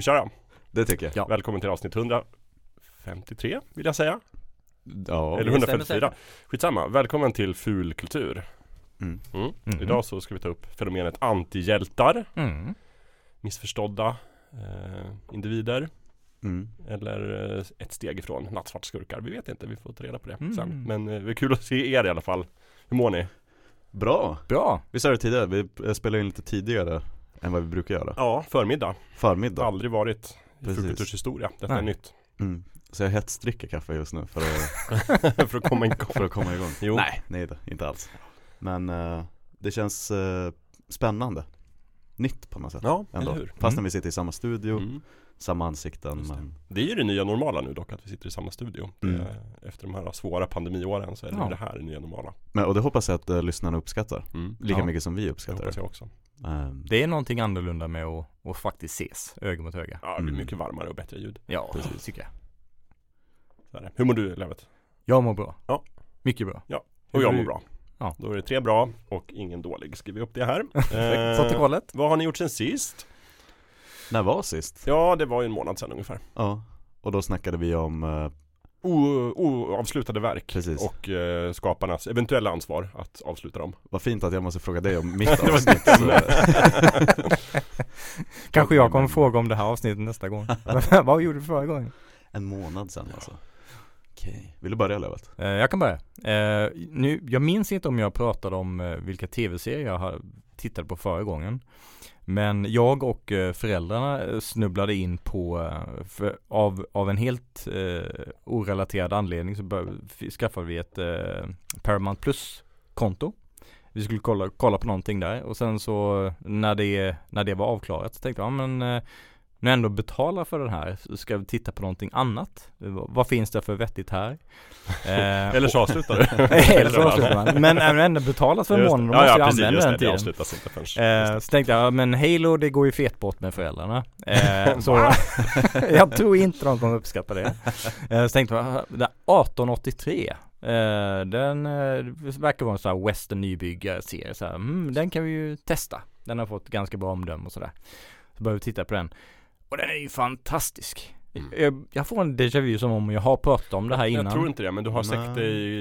Vi köra? Det tycker jag. Ja. Välkommen till avsnitt 153 vill jag säga. Ja. Eller det stämmer 154. säkert. Skitsamma. Välkommen till Fulkultur. Mm. Mm. Mhm. Idag så ska vi ta upp fenomenet antihjältar. Mm. Missförstådda eh, individer. Mm. Eller eh, ett steg ifrån nattsvartskurkar. Vi vet inte, vi får ta reda på det Mm. sen. Men eh, det är kul att se er i alla fall. Hur mår ni? Bra! Bra! Vi sa det tidigare, vi eh, spelar in lite tidigare än vad vi brukar göra. Ja, förmiddag. Förmiddag. Aldrig varit i Precis. Historia. Detta är Nej. nytt. Mm. Så jag hetsdricker kaffe just nu för att, För att komma igång. för att komma igång. Jo. Nej, nej det, inte alls. Men eh, det känns eh, spännande. Nytt på något sätt. Ja, Ändå. eller hur? Fastän Mm. vi sitter i samma studio, Mm. samma ansikten det. men Det är ju det nya normala nu dock att vi sitter i samma studio. Mm. Eh, Efter de här svåra pandemiåren så är det Ja. det här det nya normala. Men, och det hoppas jag att uh, lyssnarna uppskattar. Mm. Lika Ja. mycket som vi Det uppskattar hoppas det. jag också. Ehm, Det är någonting annorlunda med att, att faktiskt ses öga mot öga. Ja, det blir Mm. mycket varmare och bättre ljud. Ja, Precis. tycker jag. Så är det. Hur mår du Levet? Jag mår bra. Ja. Mycket bra. Och jag du- mår bra. Ja. Då är det tre bra och ingen dålig. Skriver vi upp det här. Eh, Protokollet. vad har ni gjort sen sist? när var sist? Ja, det var ju en månad sedan ungefär. Ja, och då snackade vi om, eh, Oavslutade verk precis, och eh, skaparnas eventuella ansvar att avsluta dem. vad fint att jag måste fråga dig om mitt avsnitt Kanske jag kommer fråga om det här avsnittet nästa gång. Vad gjorde du förra gången? En månad sedan alltså Okej, vill du börja Lövet? Eh, jag kan börja. Eh, nu, jag minns inte om jag pratade om eh, vilka tv-serier jag har tittat på förra gången. Men jag och eh, föräldrarna eh, snubblade in på, eh, för, av, av en helt eh, orelaterad anledning så bör, skaffade vi ett eh, Paramount Plus-konto. Vi skulle kolla, kolla på någonting där och sen så när det, när det var avklarat så tänkte jag, ja men jag ändå betalar för den här så ska vi titta på någonting annat. Vad, finns det för vettigt här? Eh, Eller så avslutar du. eller så avslutar man. Men även ändå betalas för månaden, då ja, måste ja, jag använda den tiden. avslutas inte förrän. Eh, så tänkte jag, ja, men Halo det går ju fet bort med föräldrarna. Eh, så jag tror inte de kommer uppskatta det. Eh, så tänkte jag, det där 1883 eh, den eh, verkar vara en sån här western nybyggare-serie. Så här, mm, den kan vi ju testa. Den har fått ganska bra omdöme och sådär. Så började vi titta på den. Och den är ju fantastisk. Mm. Jag, jag får en déjà vu som om jag har pratat om det här innan. Jag tror inte det, men du har sagt det i,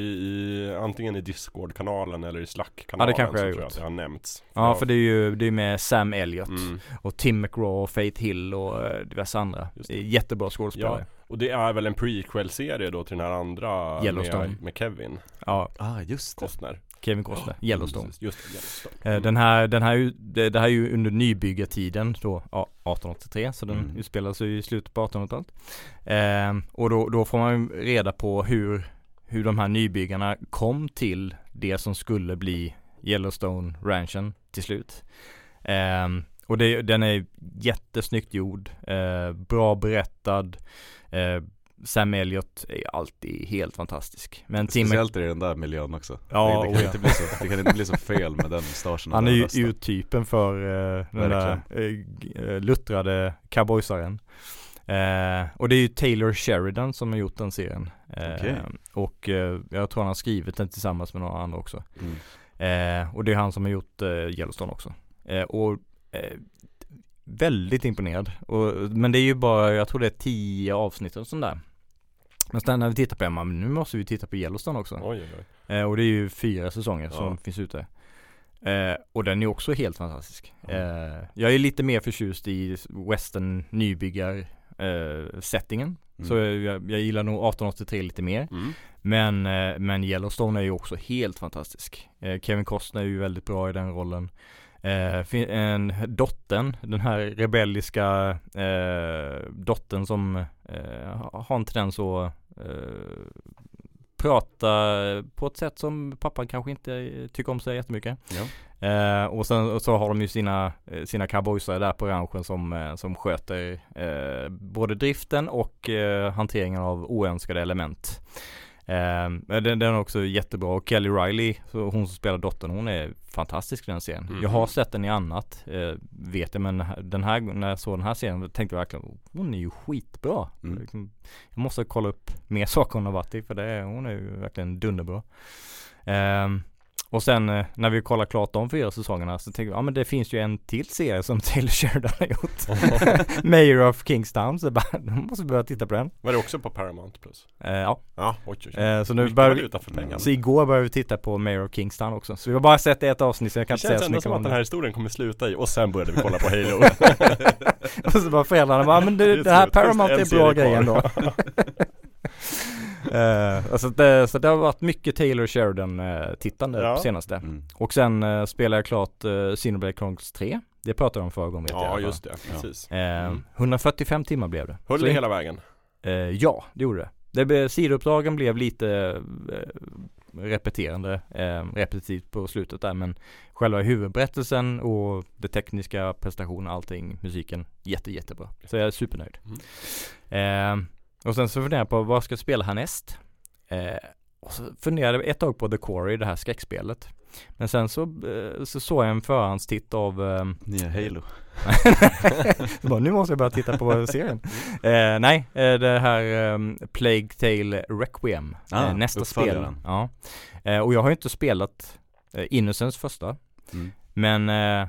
i antingen i Discord-kanalen eller i Slack-kanalen. Ja, det kanske jag har tror gjort. att det har nämnts. Ja, för det är ju det är med Sam Elliott Mm. och Tim McGraw och Faith Hill och eh, diverse andra. Jättebra skådespelare. Och det är väl en prequel-serie då till den här andra Yellowstone. med, med Kevin Ja, Ah just det, Costner. Kevin Costner, Yellowstone. Precis, Just det, Yellowstone. Eh, Den här, den här, det, det här är ju under nybyggartiden då, ja, 1883, så den Mm. utspelar sig i slutet på 1800-talet. Eh, och då, då får man ju reda på hur, hur de här nybyggarna kom till det som skulle bli Yellowstone Ranchen till slut. Eh, och det, den är jättesnyggt gjord, eh, bra berättad, eh, Sam Elliott är alltid helt fantastisk. Men Tim Speciellt i den där miljön också Ja, det, det, oh kan ja. inte bli så, det kan inte bli så fel med den mustaschen Han är ju urtypen för uh, den där eh, luttrade cowboysaren. Eh, och det är ju Taylor Sheridan som har gjort den serien. Okej. Och jag tror han har skrivit den tillsammans med några andra också. Mm. Och det är han som har gjort uh, Yellowstone också. Och väldigt imponerad. Och, men det är ju bara, jag tror det är tio avsnitt och sånt där. Men sen när vi tittar på det, men nu måste vi titta på Yellowstone också. Oj, oj, oj. Eh, och det är ju fyra säsonger som Ja. finns ute. Eh, och den är också helt fantastisk. Ja. Eh, jag är lite mer förtjust i western nybyggar eh, settingen. Mm. Så jag, jag gillar nog 1883 lite mer. Mm. Men, eh, men Yellowstone är ju också helt fantastisk. Eh, Kevin Costner är ju väldigt bra i den rollen. Eh, en, dottern, den här rebelliska eh, dottern som eh, har en tendens att eh, prata på ett sätt som pappan kanske inte tycker om sig jättemycket. Ja. Eh, och sen och så har de ju sina, eh, sina cowboysare där på ranchen som, eh, som sköter eh, både driften och eh, hanteringen av oönskade element. Eh, den, den är också jättebra och Kelly Riley, hon som spelar dottern, hon är fantastisk i den serien. Mhm. Jag har sett den i annat, eh, vet jag, men den här, när jag såg den här serien tänkte jag verkligen, hon är ju skitbra. Mm. Liksom, Jag måste kolla upp mer saker hon har varit i, för det är, hon är ju verkligen dunderbra. Ehm, Och sen eh, när vi kollar klart de fyra säsongerna så tänker vi, ja men det finns ju en till serie som Taylor Sheridan har gjort. Mayor of Kingstown, så bara, då måste vi börja titta på den. Var det också på Paramount Plus? Eh, ja, Ja, oj oj oj. eh, så nu börjar vi, för pengarna. så igår började vi titta på Mayor of Kingstown också. Så vi har bara sett ett avsnitt så jag kan Det inte säga känns så ändå mycket som om att den det. här historien kommer sluta i och sen började vi kolla på Halo. Och så bara föräldrarna bara, men Det det, är det här Paramount det är bra grej ändå. Eh, alltså det, så det har varit mycket Taylor Sheridan eh, tittande Ja. på senaste. Mm. Och sen eh, spelar jag klart uh, Xenoblade Chronicles 3. Det pratade jag om förra gången vet jag Ja just det, precis. Eh, Mm. 145 timmar blev det. Höll det hela vägen? Eh, ja, det gjorde det. det blev, sidouppdragen blev lite eh, repeterande, eh, repetitivt på slutet där men själva huvudberättelsen och det tekniska prestationen, allting, musiken, jätte jättebra. Så jag är supernöjd. Eh, och sen så funderar jag på vad ska jag spela härnäst? Eh, och så funderade jag ett tag på The Quarry, det här skräckspelet. Men sen så, eh, så såg jag en förhandstitt av eh, Nya Halo. så bara, nu måste jag börja titta på serien. Eh, nej, eh, det här um, Plague Tale Requiem, Ah, nästa spel. Ja. Och jag har ju inte spelat Innocence första. Mm. Men eh,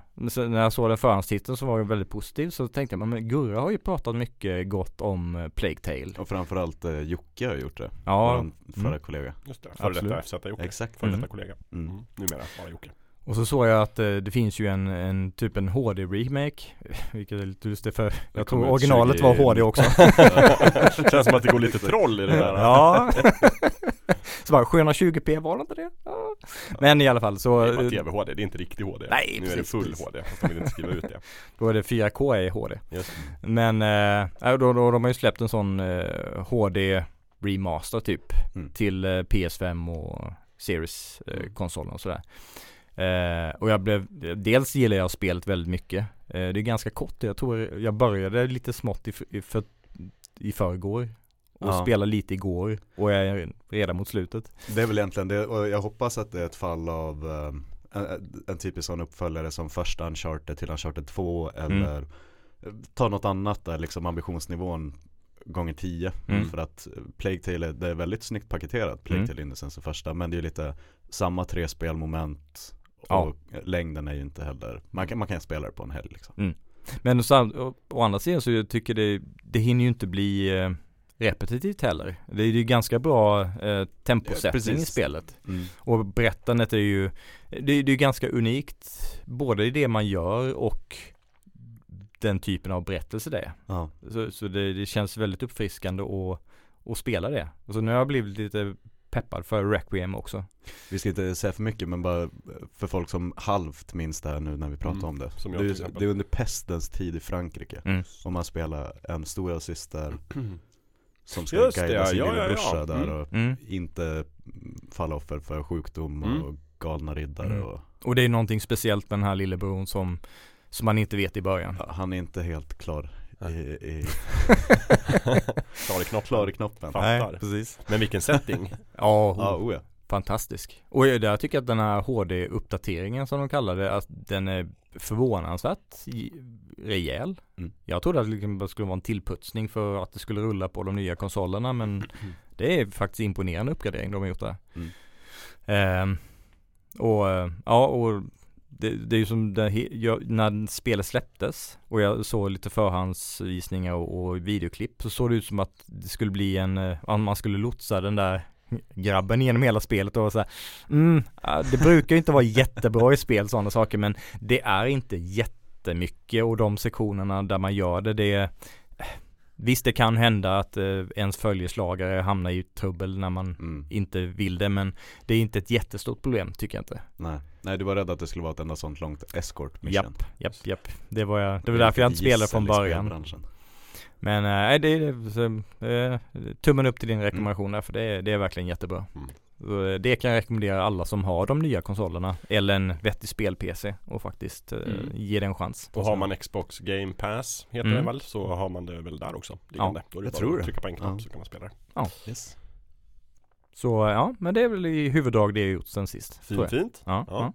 när jag såg den förhandstiteln så var jag väldigt positiv så tänkte jag, men Gurra har ju pratat mycket gott om eh, Plague Tale. Och framförallt eh, Jocke har gjort det. Ja, Våran förra mm. kollega. Just det, före detta FZ Jocke. Exakt. Före detta Mm. kollega. Mm. Mm. Numera bara Jocke. och så såg jag att eh, det finns ju en, en typ en HD-remake, vilket är lite lustigt för jag tror originalet 20 var HD också. Känns som att det går lite troll i det där. Ja. så bara 720p var det inte det? Ja. Men i alla fall så Det är TV-HD, det är inte riktig HD. Nej, nu är det precis, full precis. HD, fast de vill inte skriva ut det. då är det 4K i HD. Just. Men eh, då, då, de har ju släppt en sån eh, HD remaster typ Mm. till eh, PS5 och Series eh, Mm. konsolen och sådär. Eh, och jag blev, dels gillar jag spelet väldigt mycket. Eh, det är ganska kort, jag tror jag började lite smått i, i, för, i förrgår. Och Ja. spela lite igår och jag är redan mot slutet. Det är väl egentligen det och jag hoppas att det är ett fall av eh, en, en typisk sån uppföljare som första Uncharted till Uncharted 2 eller Mm. ta något annat där liksom ambitionsnivån gånger 10 Mm. för att Plague Tale det är väldigt snyggt paketerat Plague Mm. Tale Innocence första men det är ju lite samma tre spelmoment och Ja. längden är ju inte heller man kan, man kan spela det på en helg liksom. Men så, å, å andra sidan så jag tycker det, det hinner ju inte bli eh, repetitivt heller. Det är ju ganska bra eh, Ja, temposättning precis. i spelet. Mm. Och berättandet är ju, det, är- det är ganska unikt både i det man gör och den typen av berättelse det är. Ja. Så, så det, det känns väldigt uppfriskande att, att spela det. Och så nu har jag blivit lite peppad för Requiem också. Vi ska inte säga för mycket men bara för folk som halvt minns det här nu när vi pratar Mm, om det. som det, är, det är under pestens tid i Frankrike. Mm. Om man spelar en stora syster som ska Just det, guida ja, sin ja, ja, lillebrorsa ja. där Mm. och Mm. inte falla offer för sjukdom Mm. och galna riddare Mm. och Och det är någonting speciellt med den här lillebror som, som man inte vet i början. ja, han är inte helt klar i, i, Klar i knoppen. klar i knoppen. Fattar. precis. Men vilken setting. Ja, Ja, oh ja. fantastisk. Och jag jag tycker att den här HD-uppdateringen som de kallar det, att den är förvånansvärt rejäl. Mm. Jag trodde att det liksom skulle vara en tillputsning för att det skulle rulla på de nya konsolerna men det är faktiskt imponerande uppgradering de har gjort där. Mm. Ehm, och eh, ja, och det, det är ju som det, jag, när spelet släpptes och jag såg lite förhandsvisningar och, och videoklipp så såg det ut som att det skulle bli en, eh, att man skulle lotsa den där grabben genom hela spelet och så här, mm, det brukar ju inte vara jättebra i spel sådana saker men det är inte jättemycket och de sektionerna där man gör det, det Visst det kan hända att eh, ens följeslagare hamnar i trubbel när man Mm. inte vill det men det är inte ett jättestort problem tycker jag inte. Nej. Nej, du var rädd att det skulle vara ett enda sånt långt escort mission. Japp, japp, japp. Det var jag, det var därför jag inte spelade från början. Men eh, nej, det är eh, tummen upp till din rekommendation där för det är, det är verkligen jättebra. Mm. Eh, det kan jag rekommendera alla som har de nya konsolerna eller en vettig spel-PC och faktiskt Mm. ge det en chans. Och har man Xbox Game Pass, heter Mm. det väl, så har man det väl där också. Liggande. Då är det jag bara tror att det. trycka på en knapp Ja. så kan man spela det. Yes. Så ja, men det är väl i huvuddrag det jag gjort sen sist. Fint, fint. Ja, Ja.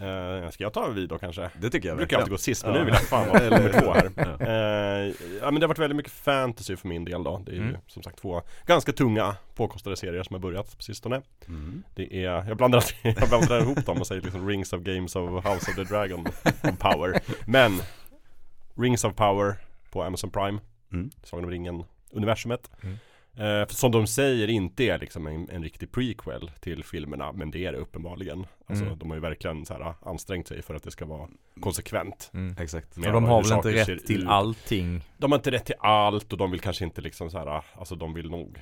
Eh, ska jag ta vid då kanske? Det tycker jag brukar alltid gå sist men Ja. nu vill jag fan vara nummer två här. Ja. Eh, ja men det har varit väldigt mycket fantasy för min del då. Det är ju Mm. som sagt två ganska tunga påkostade serier som har börjat på sistone. Mm. Det är, jag blandar, jag blandar ihop dem och säger liksom Rings of Games of House of the Dragon of Power. Men Rings of Power på Amazon Prime, Mm. Sagan om ringen universumet. Mm. Eh, för som de säger inte är liksom en, en riktig prequel till filmerna men det är det uppenbarligen. Alltså Mm. de har ju verkligen så här ansträngt sig för att det ska vara konsekvent. Mm. Exakt. Och de har väl inte rätt till ut. allting. De har inte rätt till allt och de vill kanske inte liksom så här, alltså de vill nog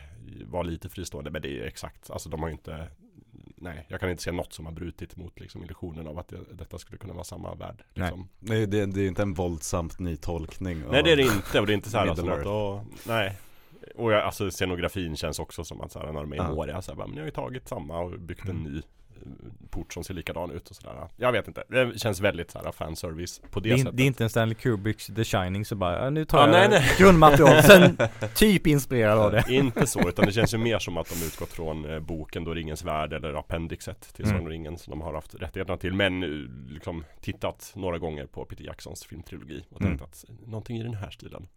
vara lite fristående men det är ju exakt, alltså de har ju inte Nej, jag kan inte se något som har brutit mot liksom illusionen av att det, detta skulle kunna vara samma värld liksom. Nej, det, det är inte en våldsamt ny tolkning Nej det är det inte och det är inte så här alltså, att, åh, nej Och jag, alltså scenografin känns också som att så här, när de är i. Moria så här, bara, men jag har ju tagit samma och byggt en Mm. ny eh, port som ser likadan ut och sådär Jag vet inte, det känns väldigt så här fanservice på det, Det sättet det är inte en Stanley Kubricks The Shining så bara, nu tar Ja, jag nej, nej. grundmaterial, sen typ inspirerad av det. Inte så, utan det känns ju mer som att de utgått från eh, boken då Ringens Värld eller appendixet till Mm. Sagan ringen som de har haft rättigheterna till Men eh, liksom tittat några gånger på Peter Jacksons filmtrilogi och tänkt Mm. att någonting i den här stilen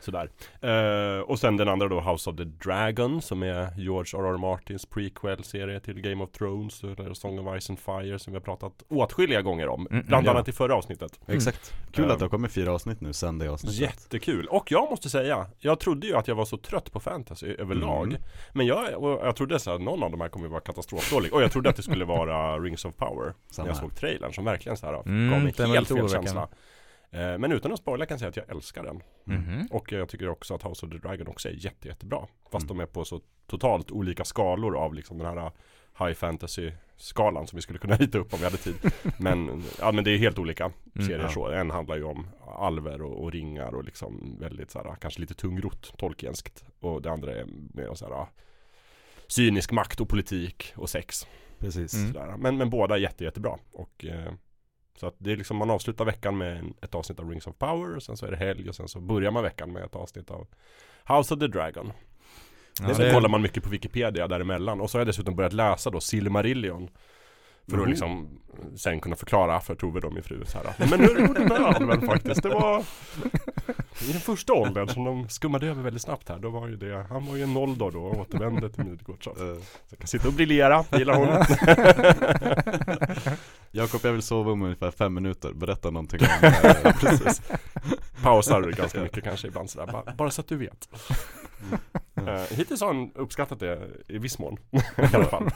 Sådär eh, Och sen den andra då House of the Dragon som är George R.R. Martins prequel-serie till Game of Thrones eller Song of Ice and Fire som vi har pratat åtskilliga gånger om Mm, Bland ja. annat i förra avsnittet Exakt. Kul Mm. att det har kommit fyra avsnitt nu sen det avsnittet. Jättekul! Och jag måste säga, jag trodde ju att jag var så trött på fantasy överlag Mm. Men jag, jag trodde så här, någon av de här kommer vara katastrofdålig Och jag trodde att det skulle vara Rings of Power Samma När jag såg trailern som verkligen så här Mm, gav mig helt fel känsla Eh, Men utan att spoila kan jag säga att jag älskar den Mhm. Och jag tycker också att House of the Dragon också är jätte, jättebra Fast Mm. de är på så totalt olika skalor av liksom den här High fantasy skalan som vi skulle kunna rita upp om vi hade tid Men, ja men det är helt olika Mm, serier ja. så En handlar ju om alver och, och ringar och liksom väldigt så här, kanske lite tungrott Tolkienskt Och det andra är mer så här Cynisk makt och politik och sex Precis. Mm. Men, men båda är jätte, jättebra och eh, Så att det är liksom man avslutar veckan med ett avsnitt av Rings of Power och sen så är det helg och sen så börjar man veckan med ett avsnitt av House of the Dragon Ja, det- kollar man mycket på Wikipedia däremellan och så har jag dessutom börjat läsa då Silmarillion För att Oh. liksom sen kunna förklara för Tove då min fru så här. Men nu gjorde den alven faktiskt, det var I den första åldern som de skummade över väldigt snabbt här, då var ju det Han var ju en noll då då och återvände till Midgård så att så jag kan sitta och briljera, gillar hon Jakob, jag vill sova om ungefär fem minuter. Berätta någonting om det. Precis. Pausar ganska mycket kanske ibland sådär, bara, bara så att du vet uh, Hittills har han uppskattat det i viss mån I alla fall.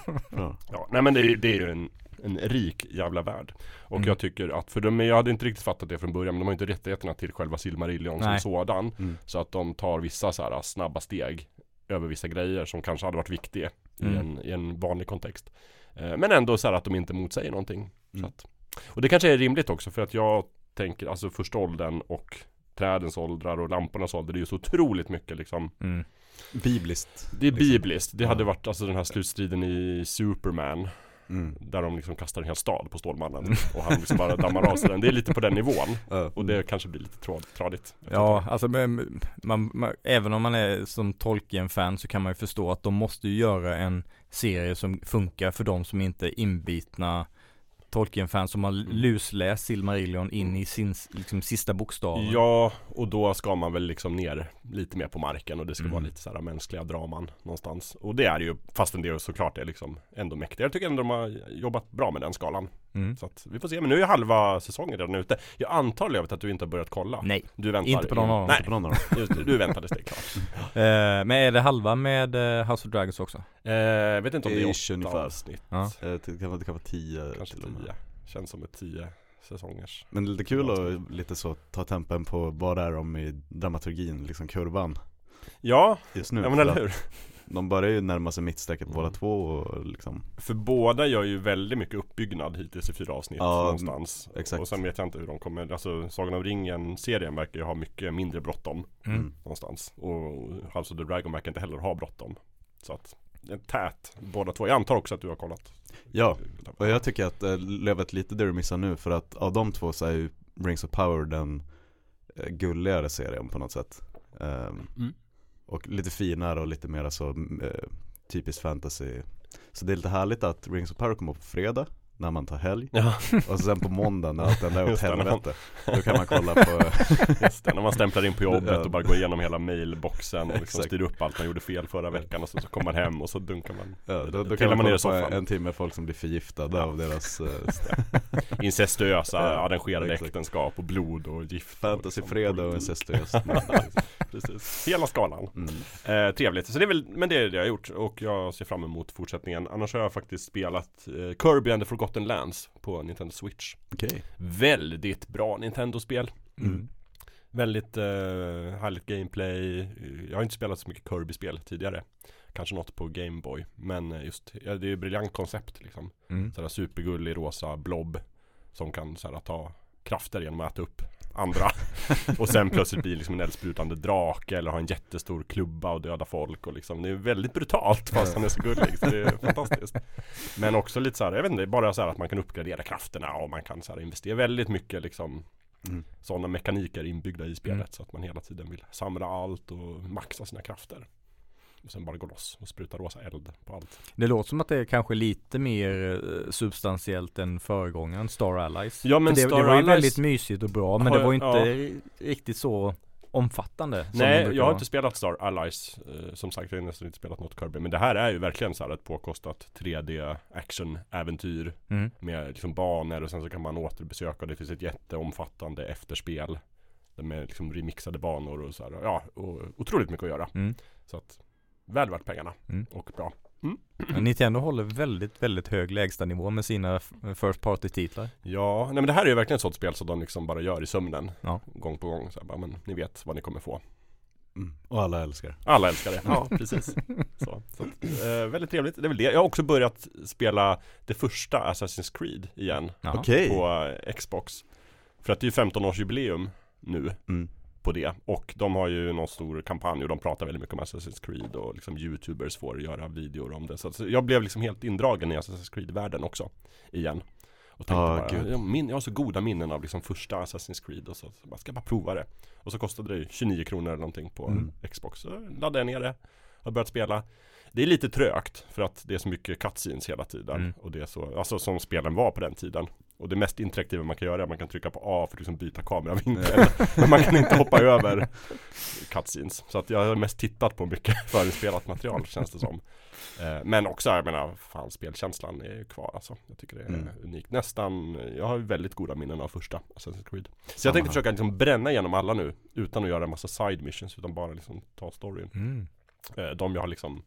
Ja, nej men det är, det är ju en, en rik jävla värld Och Mm. jag tycker att, för de, jag hade inte riktigt fattat det från början Men de har ju inte rättigheterna till själva Silmarillion Nej. som sådan Mm. Så att de tar vissa så här snabba steg Över vissa grejer som kanske hade varit viktiga i, Mm. en, i en vanlig kontext Eh, Men ändå så här att de inte motsäger någonting så Mm. att, Och det kanske är rimligt också för att jag tänker alltså första åldern och trädens åldrar och lampornas ålder Det är ju så otroligt mycket liksom Mm. Bibliskt. Det är Liksom. bibliskt, det hade varit alltså den här slutstriden i Superman Mm. Där de liksom kastar en hel stad på Stålmannen och han liksom bara dammar av sig den Det är lite på den nivån Ja. Och det kanske blir lite tråd, tradigt Ja, alltså men, man, man, även om man är som Tolkien-fan så kan man ju förstå att de måste ju göra en serie som funkar för de som inte är inbitna Tolkien-fans som har lusläst Silmarillion in i sin liksom, sista bokstav. Ja, och då ska man väl liksom ner lite mer på marken och det ska Mm. vara lite så här mänskliga draman någonstans Och det är ju, fastän det såklart är liksom ändå mäktigt Jag tycker ändå de har jobbat bra med den skalan Mm. Så att vi får se, men nu är halva säsongen redan ute Jag antar Lövet att du inte har börjat kolla? Nej, Du väntar inte på någon av dem. Nej, På någon av dem. just det, du väntade steg klart Eh, men är det halva med eh, House of Dragons också? eh, Jag vet inte om det är Ish åtta ungefär. avsnitt Ja. Eh, Det kan vara, det kan vara tio Kanske till tio Känns som ett tio säsongers Men det är lite kul att lite så ta tempen på vad är de i dramaturgin, liksom kurvan Ja, just nu ja men eller hur? De börjar ju närma sig mittstrecket båda Mm. två och liksom För båda gör ju väldigt mycket uppbyggnad hittills i fyra avsnitt Ja, någonstans exakt. Och sen vet jag inte hur de kommer, alltså Sagan om ringen-serien verkar ju ha mycket mindre bråttom Mm. någonstans Och House of the Dragon verkar inte heller ha bråttom Så att det är tät båda två Jag antar också att du har kollat Ja, och jag tycker att äh, Lövet lite det du missar nu för att av de två så är ju Rings of Power den äh, gulligare serien på något sätt Ehm, Mm. Och lite finare och lite mer så eh, typiskt fantasy. Så det är lite härligt att Rings of Power kommer på fredag när man tar helg Ja, och sen på måndagen när allt ändå är åt man- helvete Då kan man kolla på, just det. När man stämplar in på jobbet Ja. och bara går igenom hela mailboxen och liksom styr upp allt man gjorde fel förra veckan och så, så kommer man hem och så dunkar man ja, då, då kan man man ner kolla på soffan. en timme folk som blir förgiftade av deras eh, Incestuösa, Ja, arrangerade exakt. äktenskap och blod och gift och fantasyfredag och politik. incestuöst Precis, hela skalan mm. eh, Trevligt, så det är väl, men det är det jag har gjort och jag ser fram emot fortsättningen Annars har jag faktiskt spelat eh, Kirby and the Forgotten Lands på Nintendo Switch. Okej. Väldigt bra Nintendo-spel. Mm. Väldigt eh, härligt gameplay. Jag har inte spelat så mycket Kirby-spel tidigare. Kanske något på Gameboy Men eh, just, ja, det är ju ett briljant koncept liksom. Mm. Sådär supergullig rosa blob Som kan sådär, ta krafter genom att äta upp andra Och sen plötsligt blir liksom en eldsprutande drake Eller ha en jättestor klubba och döda folk och liksom Det är väldigt brutalt fast han är så gullig så det är fantastiskt Men också lite såhär, jag vet inte, bara så här att man kan uppgradera krafterna och man kan så här investera väldigt mycket liksom Mm. Sådana mekaniker inbyggda i spelet Mm. så att man hela tiden vill samla allt och maxa sina krafter Och sen bara gå loss och spruta rosa eld på allt Det låter som att det är kanske lite mer eh, substantiellt än föregångaren Star Allies. Ja, men För det, Star det var ju Allies- väldigt mysigt och bra men Har det var inte riktigt så omfattande. Nej, jag har inte spelat Star Allies eh, Som sagt, jag har nästan inte spelat något Kirby Men det här är ju verkligen så här ett påkostat 3D action-äventyr Mm. Med liksom banor och sen så kan man återbesöka och det finns ett jätteomfattande efterspel Med liksom remixade banor och så här, ja, och otroligt mycket att göra Mm. Så att Väl värt pengarna. Mm. och bra. Ja, Nintendo håller väldigt, väldigt hög lägstanivå med sina First Party-titlar. Ja, nej men det här är ju verkligen ett sånt spel som de liksom bara gör i sömnen. Ja. Gång på gång så bara, men ni vet vad ni kommer få. Mm. Och alla älskar. Alla älskar det, ja precis. Så, så att, eh, Väldigt trevligt, det är väl det. Jag har också börjat spela det första Assassin's Creed igen Jaha. På Xbox. För att det är ju 15-årsjubileum nu. Mm. På det. Och de har ju någon stor kampanj och de pratar väldigt mycket om Assassin's Creed Och liksom Youtubers får göra videor om det. Så jag blev liksom helt indragen i Assassin's Creed-världen också Igen. Och tänkte Ah, bara, jag, min, jag har så goda minnen av liksom första Assassin's Creed och så, så bara, ska jag bara prova det? Och så kostade det ju 29 kronor eller någonting på Mm. Xbox. Så laddade jag ner det Har börjat spela. Det är lite trögt för att det är så mycket cutscenes hela tiden. Mm. Och det är så, alltså som spelen var på den tiden Och det mest interaktiva man kan göra är att man kan trycka på A för att liksom byta kameravinkel. Men man kan inte hoppa över cutscenes. Så att jag har mest tittat på mycket förinspelat material känns det som. Eh, Men också, jag menar, fan spelkänslan är ju kvar alltså. Jag tycker det är Mm. unikt. Nästan, jag har väldigt goda minnen av första Assassin's Creed. Så Samma jag tänkte här. försöka liksom bränna igenom alla nu Utan att göra en massa side missions utan bara liksom ta storyn. Mm. Eh, De jag har liksom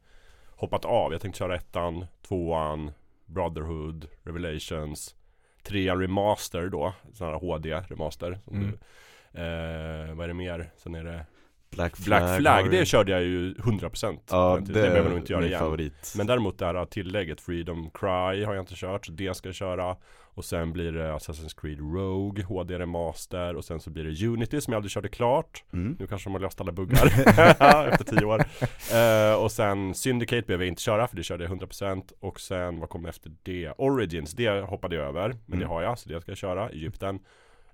hoppat av. Jag tänkte köra ettan, tvåan, Brotherhood, Revelations Trean Remaster då, sån här HD Remaster som Mm. du, eh, Vad är det mer? Sen är det Black Flag, Black Flag, har det körde jag ju 100% på Ja det, det behöver jag nog inte göra igen. favorit. Men däremot det här tillägget Freedom Cry har jag inte kört, så det ska jag köra. Och sen blir det Assassin's Creed Rogue, HD Remaster och sen så blir det Unity som jag aldrig körde klart. Mm. Nu kanske de har löst alla buggar. Efter tio år. Eh, Och sen Syndicate behöver jag inte köra för det körde jag 100% Och sen vad kommer efter det? Origins, det hoppade jag över. Men det Mm. har jag, så det ska jag köra. Egypten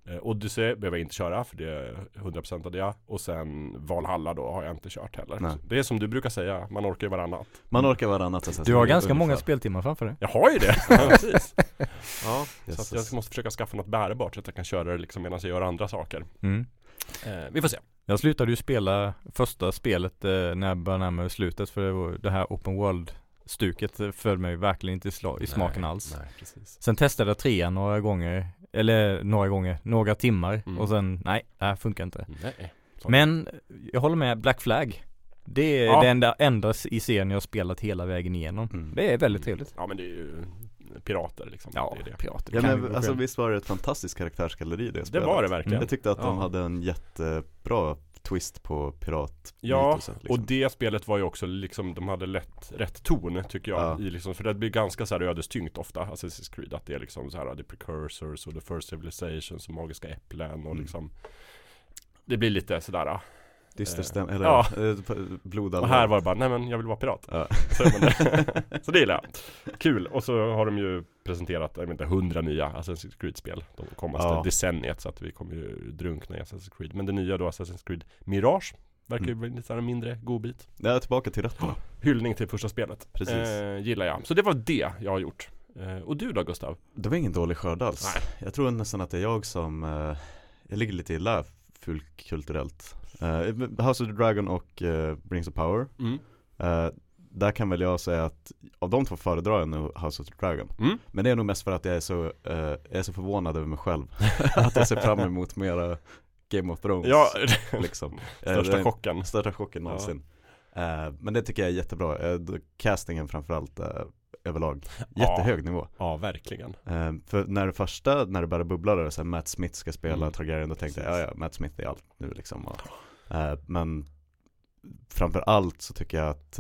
Eh, Odyssey behöver jag inte köra för det är 100% av det Och sen Valhalla då har jag inte kört heller Nej. Det är som du brukar säga, man orkar ju varannat Man orkar varannat Assassin's Du har ganska många ungefär. speltimmar framför dig. Jag har ju det! Ja, precis Ja, så att Jösses. jag måste försöka skaffa något bärbart så att jag kan köra det liksom medan jag gör andra saker Mm. eh, Vi får se Jag slutade ju spela första spelet eh, när jag började närma mig slutet för det, var, det här open world stuket eh, föll mig verkligen inte i, sla- i smaken Nej, alls. Nej, Sen testade jag trean några gånger, eller några gånger, några timmar Mm. och sen nej, det här funkar inte. Nej Men jag håller med Black Flag. Det är Ja. det enda, enda i serien jag har spelat hela vägen igenom. Mm. Det är väldigt trevligt. Ja men det är ju pirater liksom Ja, det är det. pirater. Ja men alltså visst var det ett fantastiskt karaktärsgalleri det Det spelet? var det verkligen Jag tyckte att de Ja. hade en jättebra twist på pirat Ja, liksom. Och det spelet var ju också liksom, de hade lätt, rätt ton tycker jag Ja. i liksom, För det blir ganska så här ödestyngt ofta, Assassin's Creed Att det är liksom så här, the precursors och the first civilizations och magiska äpplen och Mm. liksom Det blir lite sådär Dyster eh, stäm, eller ja. ja. blodallvar Och här var det bara, nej men jag vill vara pirat Ja. Så, det. så det gillar jag Kul, och så har de ju presenterat, jag vet inte, hundra nya Assassin's Creed-spel De kommande Ja. decenniet så att vi kommer ju drunkna i Assassin's Creed Men det nya då, Assassin's Creed Mirage Verkar ju Mm. bli lite en mindre godbit är tillbaka till rötterna Hyllning till första spelet Precis. eh, Gillar jag, så det var det jag har gjort Eh, och du då Gustav? Det var ingen dålig skörd alls. Nej. Jag tror nästan att det är jag som, eh, jag ligger lite illa kulturellt. Eh, House of the Dragon och eh, Rings of Power. Mm. Eh, där kan väl jag säga att av de två föredrar jag nog House of the Dragon. Mm. Men det är nog mest för att jag är så, eh, jag är så förvånad över mig själv. att jag ser fram emot mera Game of Thrones. Ja, liksom. Eh, största är chocken. Största chocken Ja. någonsin. Eh, men det tycker jag är jättebra. Eh, castingen framförallt eh, överlag. Jättehög nivå. Ja, verkligen. Eh, för när det första, när det började bubbla där, så här, Matt Smith ska spela Mm. Targaryen, då tänkte jag Precis. ja, ja, Matt Smith är allt nu liksom. Och, eh, men framför allt så tycker jag att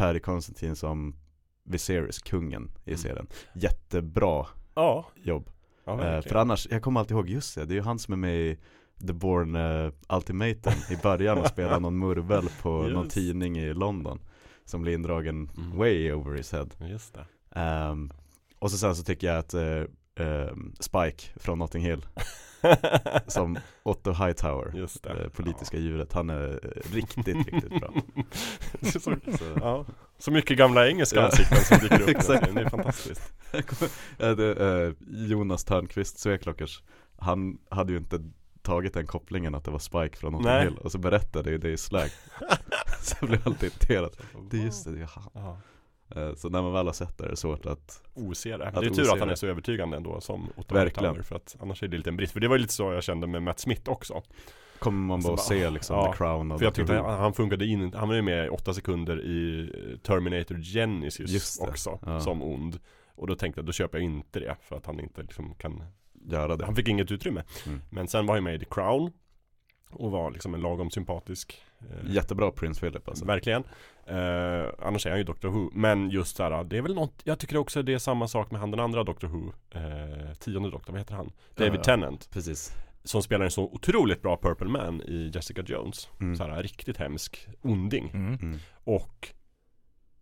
eh, Paddy Constantine som Viserys, kungen i Mm. serien, jättebra Ja, jobb. ja Eh, för annars, jag kommer alltid ihåg, just det, det är ju han som är med i The Born uh, Ultimatum i början och spelar någon murvel på någon Yes. tidning i London. Som blir indragen Mm. way over his head. Just det. Ehm, och så sen så tycker jag att eh, ehm, Spike från Notting Hill som Otto Hightower, Just det. det politiska djuret, han är eh, riktigt, riktigt bra. så, så, ja. så mycket gamla engelska Ja. ansikten som dyker upp. Exakt. Det är fantastiskt. Eh, Jonas Törnqvist, Sveklockers, han hade ju inte tagit den kopplingen att det var Spike från Notting. Hill och så berättade jag det i slag. så jag blev alltid irriterad. Det är just det, det är han. Eh, Så när man väl har sett det är det svårt att Ose det. Att det är tur att han är så övertygande ändå som Otto Verkligen. För att annars är det lite en brist. För det var ju lite så jag kände med Matt Smith också. Kommer man bara bara, se liksom ja, The Crown För jag tyckte han, han funkade in, han var ju med i åtta sekunder i eh, Terminator Genesis Just också, ja. som ond. Och då tänkte jag, då köper jag inte det för att han inte liksom kan göra det. Han fick inget utrymme. Mm. Men sen var han med i The Crown och var liksom en lagom sympatisk Jättebra Prince Philip alltså. Verkligen eh, Annars är han ju Doctor Who Men just så här, det är väl något Jag tycker också det är samma sak med han den andra Doctor Who eh, Tionde Doktorn, vad heter han? David Ja. Tennant Precis. Som spelar en så otroligt bra Purple Man i Jessica Jones Mm. Så här riktigt hemsk onding Mm. Mm. Och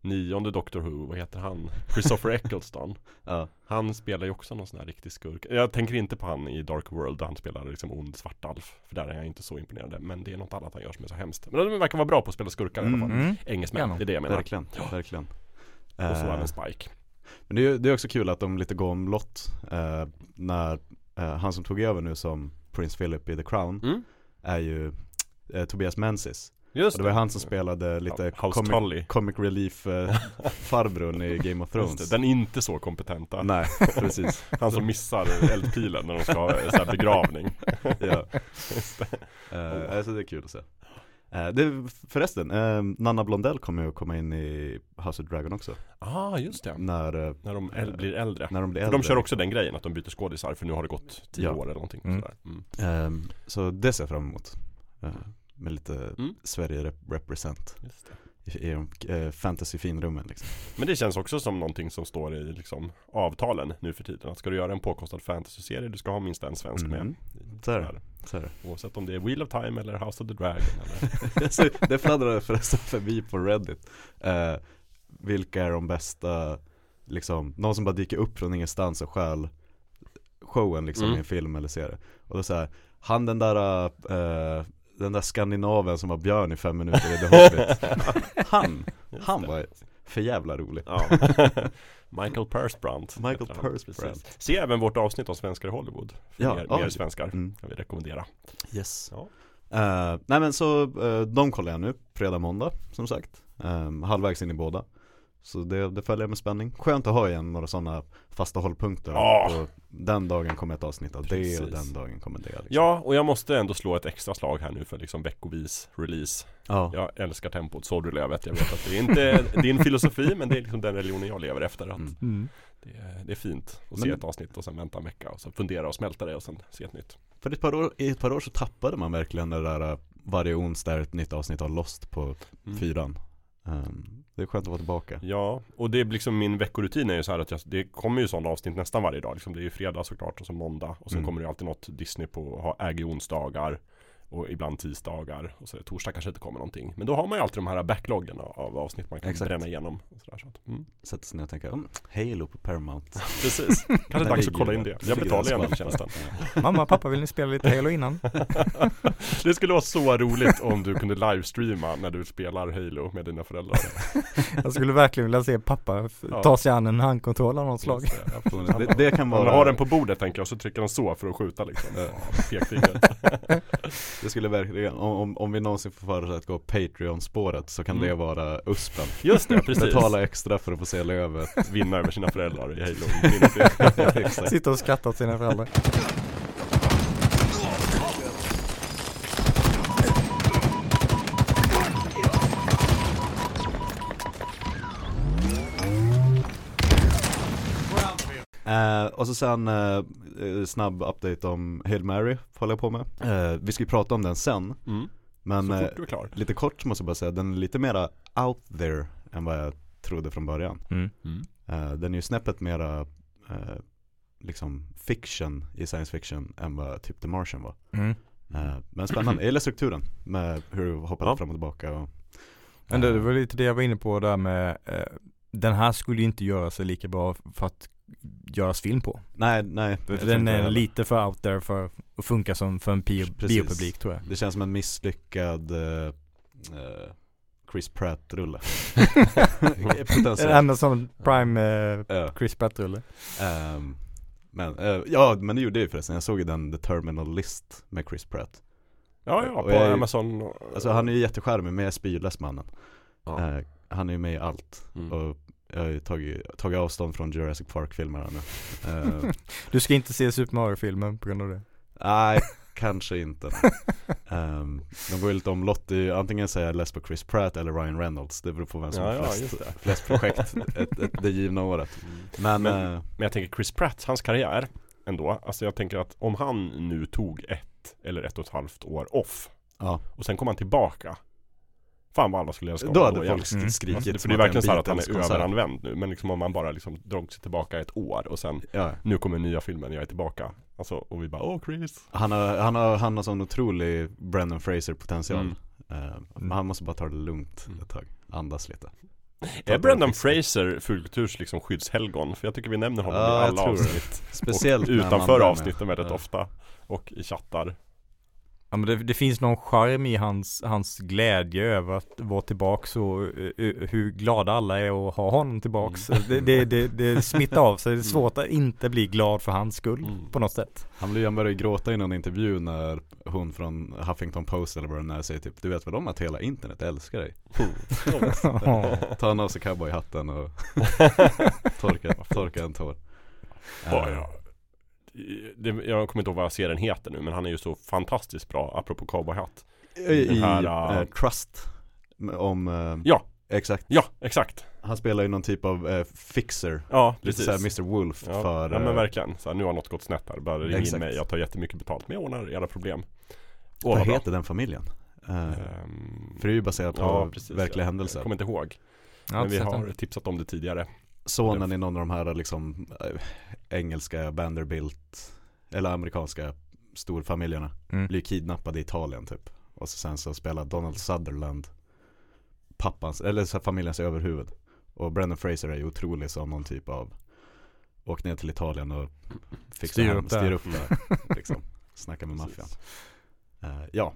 Nionde Doctor Who, vad heter han? Christopher Eccleston Ja. Han spelar ju också någon sån här riktig skurk Jag tänker inte på han i Dark World där han spelar liksom ond svartalf För där är jag inte så imponerad Men det är något annat han gör som är så hemskt Men de verkar vara bra på att spela skurkar i alla fall Mm. Engelsmän, Kanon. det är det jag menar Verkligen, verkligen. Och så Eh, även Spike Men det är, det är också kul att de lite går omlott eh, när eh, han som tog över nu som Prince Philip i The Crown mm. är ju eh, Tobias Menzies. Just Och det var han som spelade lite comic, comic relief eh, farbrorn i Game of Thrones. Just det, Den inte så kompetenta Nej, precis. Han som missar eldpilen när de ska ha så här begravning ja. Eh, alltså det är kul att se. Eh, det, förresten, eh, Nanna Blondell kommer ju att komma in i House of Dragon också. ah, just det När, När de äl- blir äldre när de blir För äldre. de kör också den grejen att de byter skådisar för nu har det gått tio Ja. år eller någonting Mm. sådär. Mm. Ehm, så det ser jag fram emot. Eh, med lite Mm. Sverige rep- represent i, i de uh, fantasy-finrummen liksom. Men det känns också som någonting som står i liksom avtalen nu för tiden Att ska du göra en påkostad fantasy-serie du ska ha minst en svensk Mhm. med Så är. Så är det. Oavsett om det är Wheel of Time eller House of the Dragon eller det fladdrade förresten förbi på Reddit. Eh, vilka är de bästa, liksom, någon som bara dyker upp från ingenstans och stjäl showen liksom Mm. i en film eller serie. Och då säger han den där, eh, den där skandinaven som var björn i fem minuter i The Hobbit. han, han var för jävla rolig. Ja. Michael Persbrandt Michael. Persbrandt. Se även vårt avsnitt om svenskar i Hollywood för Ja, mer, ja. mer svenskar Mm. kan vi rekommendera Yes. Ja. Eh, nej men så, eh, de kollar jag nu, fredag, måndag som sagt. Um, halvvägs in i båda. Så det, det följer jag med spänning. Skönt att ha igen några sådana fasta hållpunkter. Och den dagen kommer ett avsnitt av det Precis. och den dagen kommer det. Liksom. Ja, och jag måste ändå slå ett extra slag här nu för liksom veckovis release ja. Jag älskar tempot, sorry Lövet, jag vet att det är inte din filosofi men det är liksom den religionen jag lever efter att Mm. Mm. det, är, det är fint att Men- se ett avsnitt och sen vänta en vecka och så fundera och smälta det och sen se ett nytt För ett par år, i ett par år så tappade man verkligen det där eh, varje onsdag ett nytt avsnitt av Lost på Mm. fyran. Ehm, det är skönt att vara tillbaka. Ja, och det är liksom min veckorutin är ju så här att jag, det kommer ju sådana avsnitt nästan varje dag liksom. Det är ju fredag såklart och så måndag och sen Mm. kommer det alltid något Disney på, ha äger onsdagar Och ibland tisdagar och så är det torsdag kanske inte kommer någonting. Men då har man ju alltid de här backloggen av, av avsnitt man kan Exakt. bränna igenom. Och sådär, så att, mm. Sätter sig ner och tänker, mm, Halo på Paramount. Precis, kanske dags att kolla in det. Jag betalar gärna för tjänsten. Mamma, pappa vill ni spela lite Halo innan? Det skulle vara så roligt om du kunde livestreama när du spelar Halo med dina föräldrar. Jag skulle verkligen vilja se pappa Ja. ta sig an en handkontroll av något slag. Det. Det, det kan Man vara har den på bordet tänker jag, och så trycker den så för att skjuta liksom. Ja. Det skulle verkligen, om, om, om vi någonsin får för oss att gå Patreon-spåret så kan Mm. det vara USPen Just det, precis. Betala extra för att få se Lövet Vinna över sina föräldrar i Halo. Sitta och skratta åt sina föräldrar. Eh, och så sen eh, eh, snabb update om Hail Mary håller jag på med eh, Vi ska ju prata om den sen Mm. Men Så eh, fort du är klar. lite kort måste jag bara säga, den är lite mera out there än vad jag trodde från början Mm. Eh, Den är ju snäppet mera eh, liksom fiction i science fiction än vad typ The Martian var Mm. Eh, Men spännande, jag gillar strukturen med hur du hoppar Ja. fram och tillbaka och, Men det, eh, det var lite det jag var inne på där med eh, Den här skulle ju inte göra sig lika bra för att göras film på. Nej, nej Den är lite för out there för att funka som för en bio, biopublik tror jag. Det känns som en misslyckad eh, Chris Pratt-rulle som Prime Ja. Chris Pratt-rulle. Ehm, Men, eh, ja men det gjorde jag ju förresten, jag såg ju den The Terminal List med Chris Pratt Ja, ja, på jag Amazon. Alltså han är ju jättecharmig men jag är spyless mannen Ja. Han är ju med i allt Mm. och jag har ju tagit, tagit avstånd från Jurassic Park-filmerna nu. Eh, Du ska inte se Super Mario-filmen på grund av det. Nej, kanske inte. Ehm, De går ju lite omlott, antingen säger jag less på Chris Pratt eller Ryan Reynolds. Det beror på vem som Ja, har ja, flest, flest projekt. Ett, ett, det givna året. Men, Men- eh, Men jag tänker Chris Pratt, hans karriär ändå. Alltså jag tänker att om han nu tog ett eller ett och ett halvt år off ja, och sen kom han tillbaka. Fan vad alla skulle älska då hade folk Mm. skrikit Alltså, för det är verkligen så här att han är överanvänd nu. Men liksom om man bara liksom drog sig tillbaka ett år och sen Ja, nu kommer nya filmen, jag är tillbaka. Alltså och vi bara åh Chris. han har, han har, han har sån otrolig Brendan Fraser potential Mm. Eh, Men han måste bara ta det lugnt Mm. ett tag, andas lite Är Brendan Fraser Fulkulturs liksom skyddshelgon? För jag tycker vi nämner honom Ja, i alla avsnitt. Speciellt och utanför avsnitten väldigt Ja. ofta. Och i chattar. Ja men det, det finns någon charm i hans, hans glädje över att vara tillbaks och eh, hur glada alla är att ha honom tillbaks. Mm. Det, det, det, det smittar av sig. Det är svårt att inte bli glad för hans skull Mm. på något sätt. Han blir ju började gråta i någon intervju när hon från Huffington Post eller vad det är säger typ Du vet väl om att hela internet älskar dig? Tar han av sig cowboyhatten och torkar, torkar en tår Ja, ja. Det, jag kommer inte ihåg vad serien heter nu men han är ju så fantastiskt bra apropå cowboyhatt. I, här, äh, Trust Om, eh, Ja. exakt Ja, exakt. Han spelar ju någon typ av fixer Ja, Lite precis. såhär Mr Wolf ja, för ja men verkligen. Så här, nu har något gått snett här. Bara ring in mig. Jag tar jättemycket betalt. Men jag ordnar era problem. Åh, Vad bra. heter den familjen? Ehm, för det är ju baserat på ja, precis, verkliga jag, händelser Jag kommer inte ihåg. Men vi har tipsat om det tidigare. Sonen i någon av de här liksom eh, engelska Vanderbilt Eller amerikanska storfamiljerna Mm. Blir kidnappad i Italien typ. Och så sen så spelar Donald Sutherland Pappans, eller så familjens överhuvud. Och Brendan Fraser är ju otrolig som någon typ av Åk ner till Italien och fixar Styr upp styr upp där liksom. Snacka med maffian. Eh, Ja.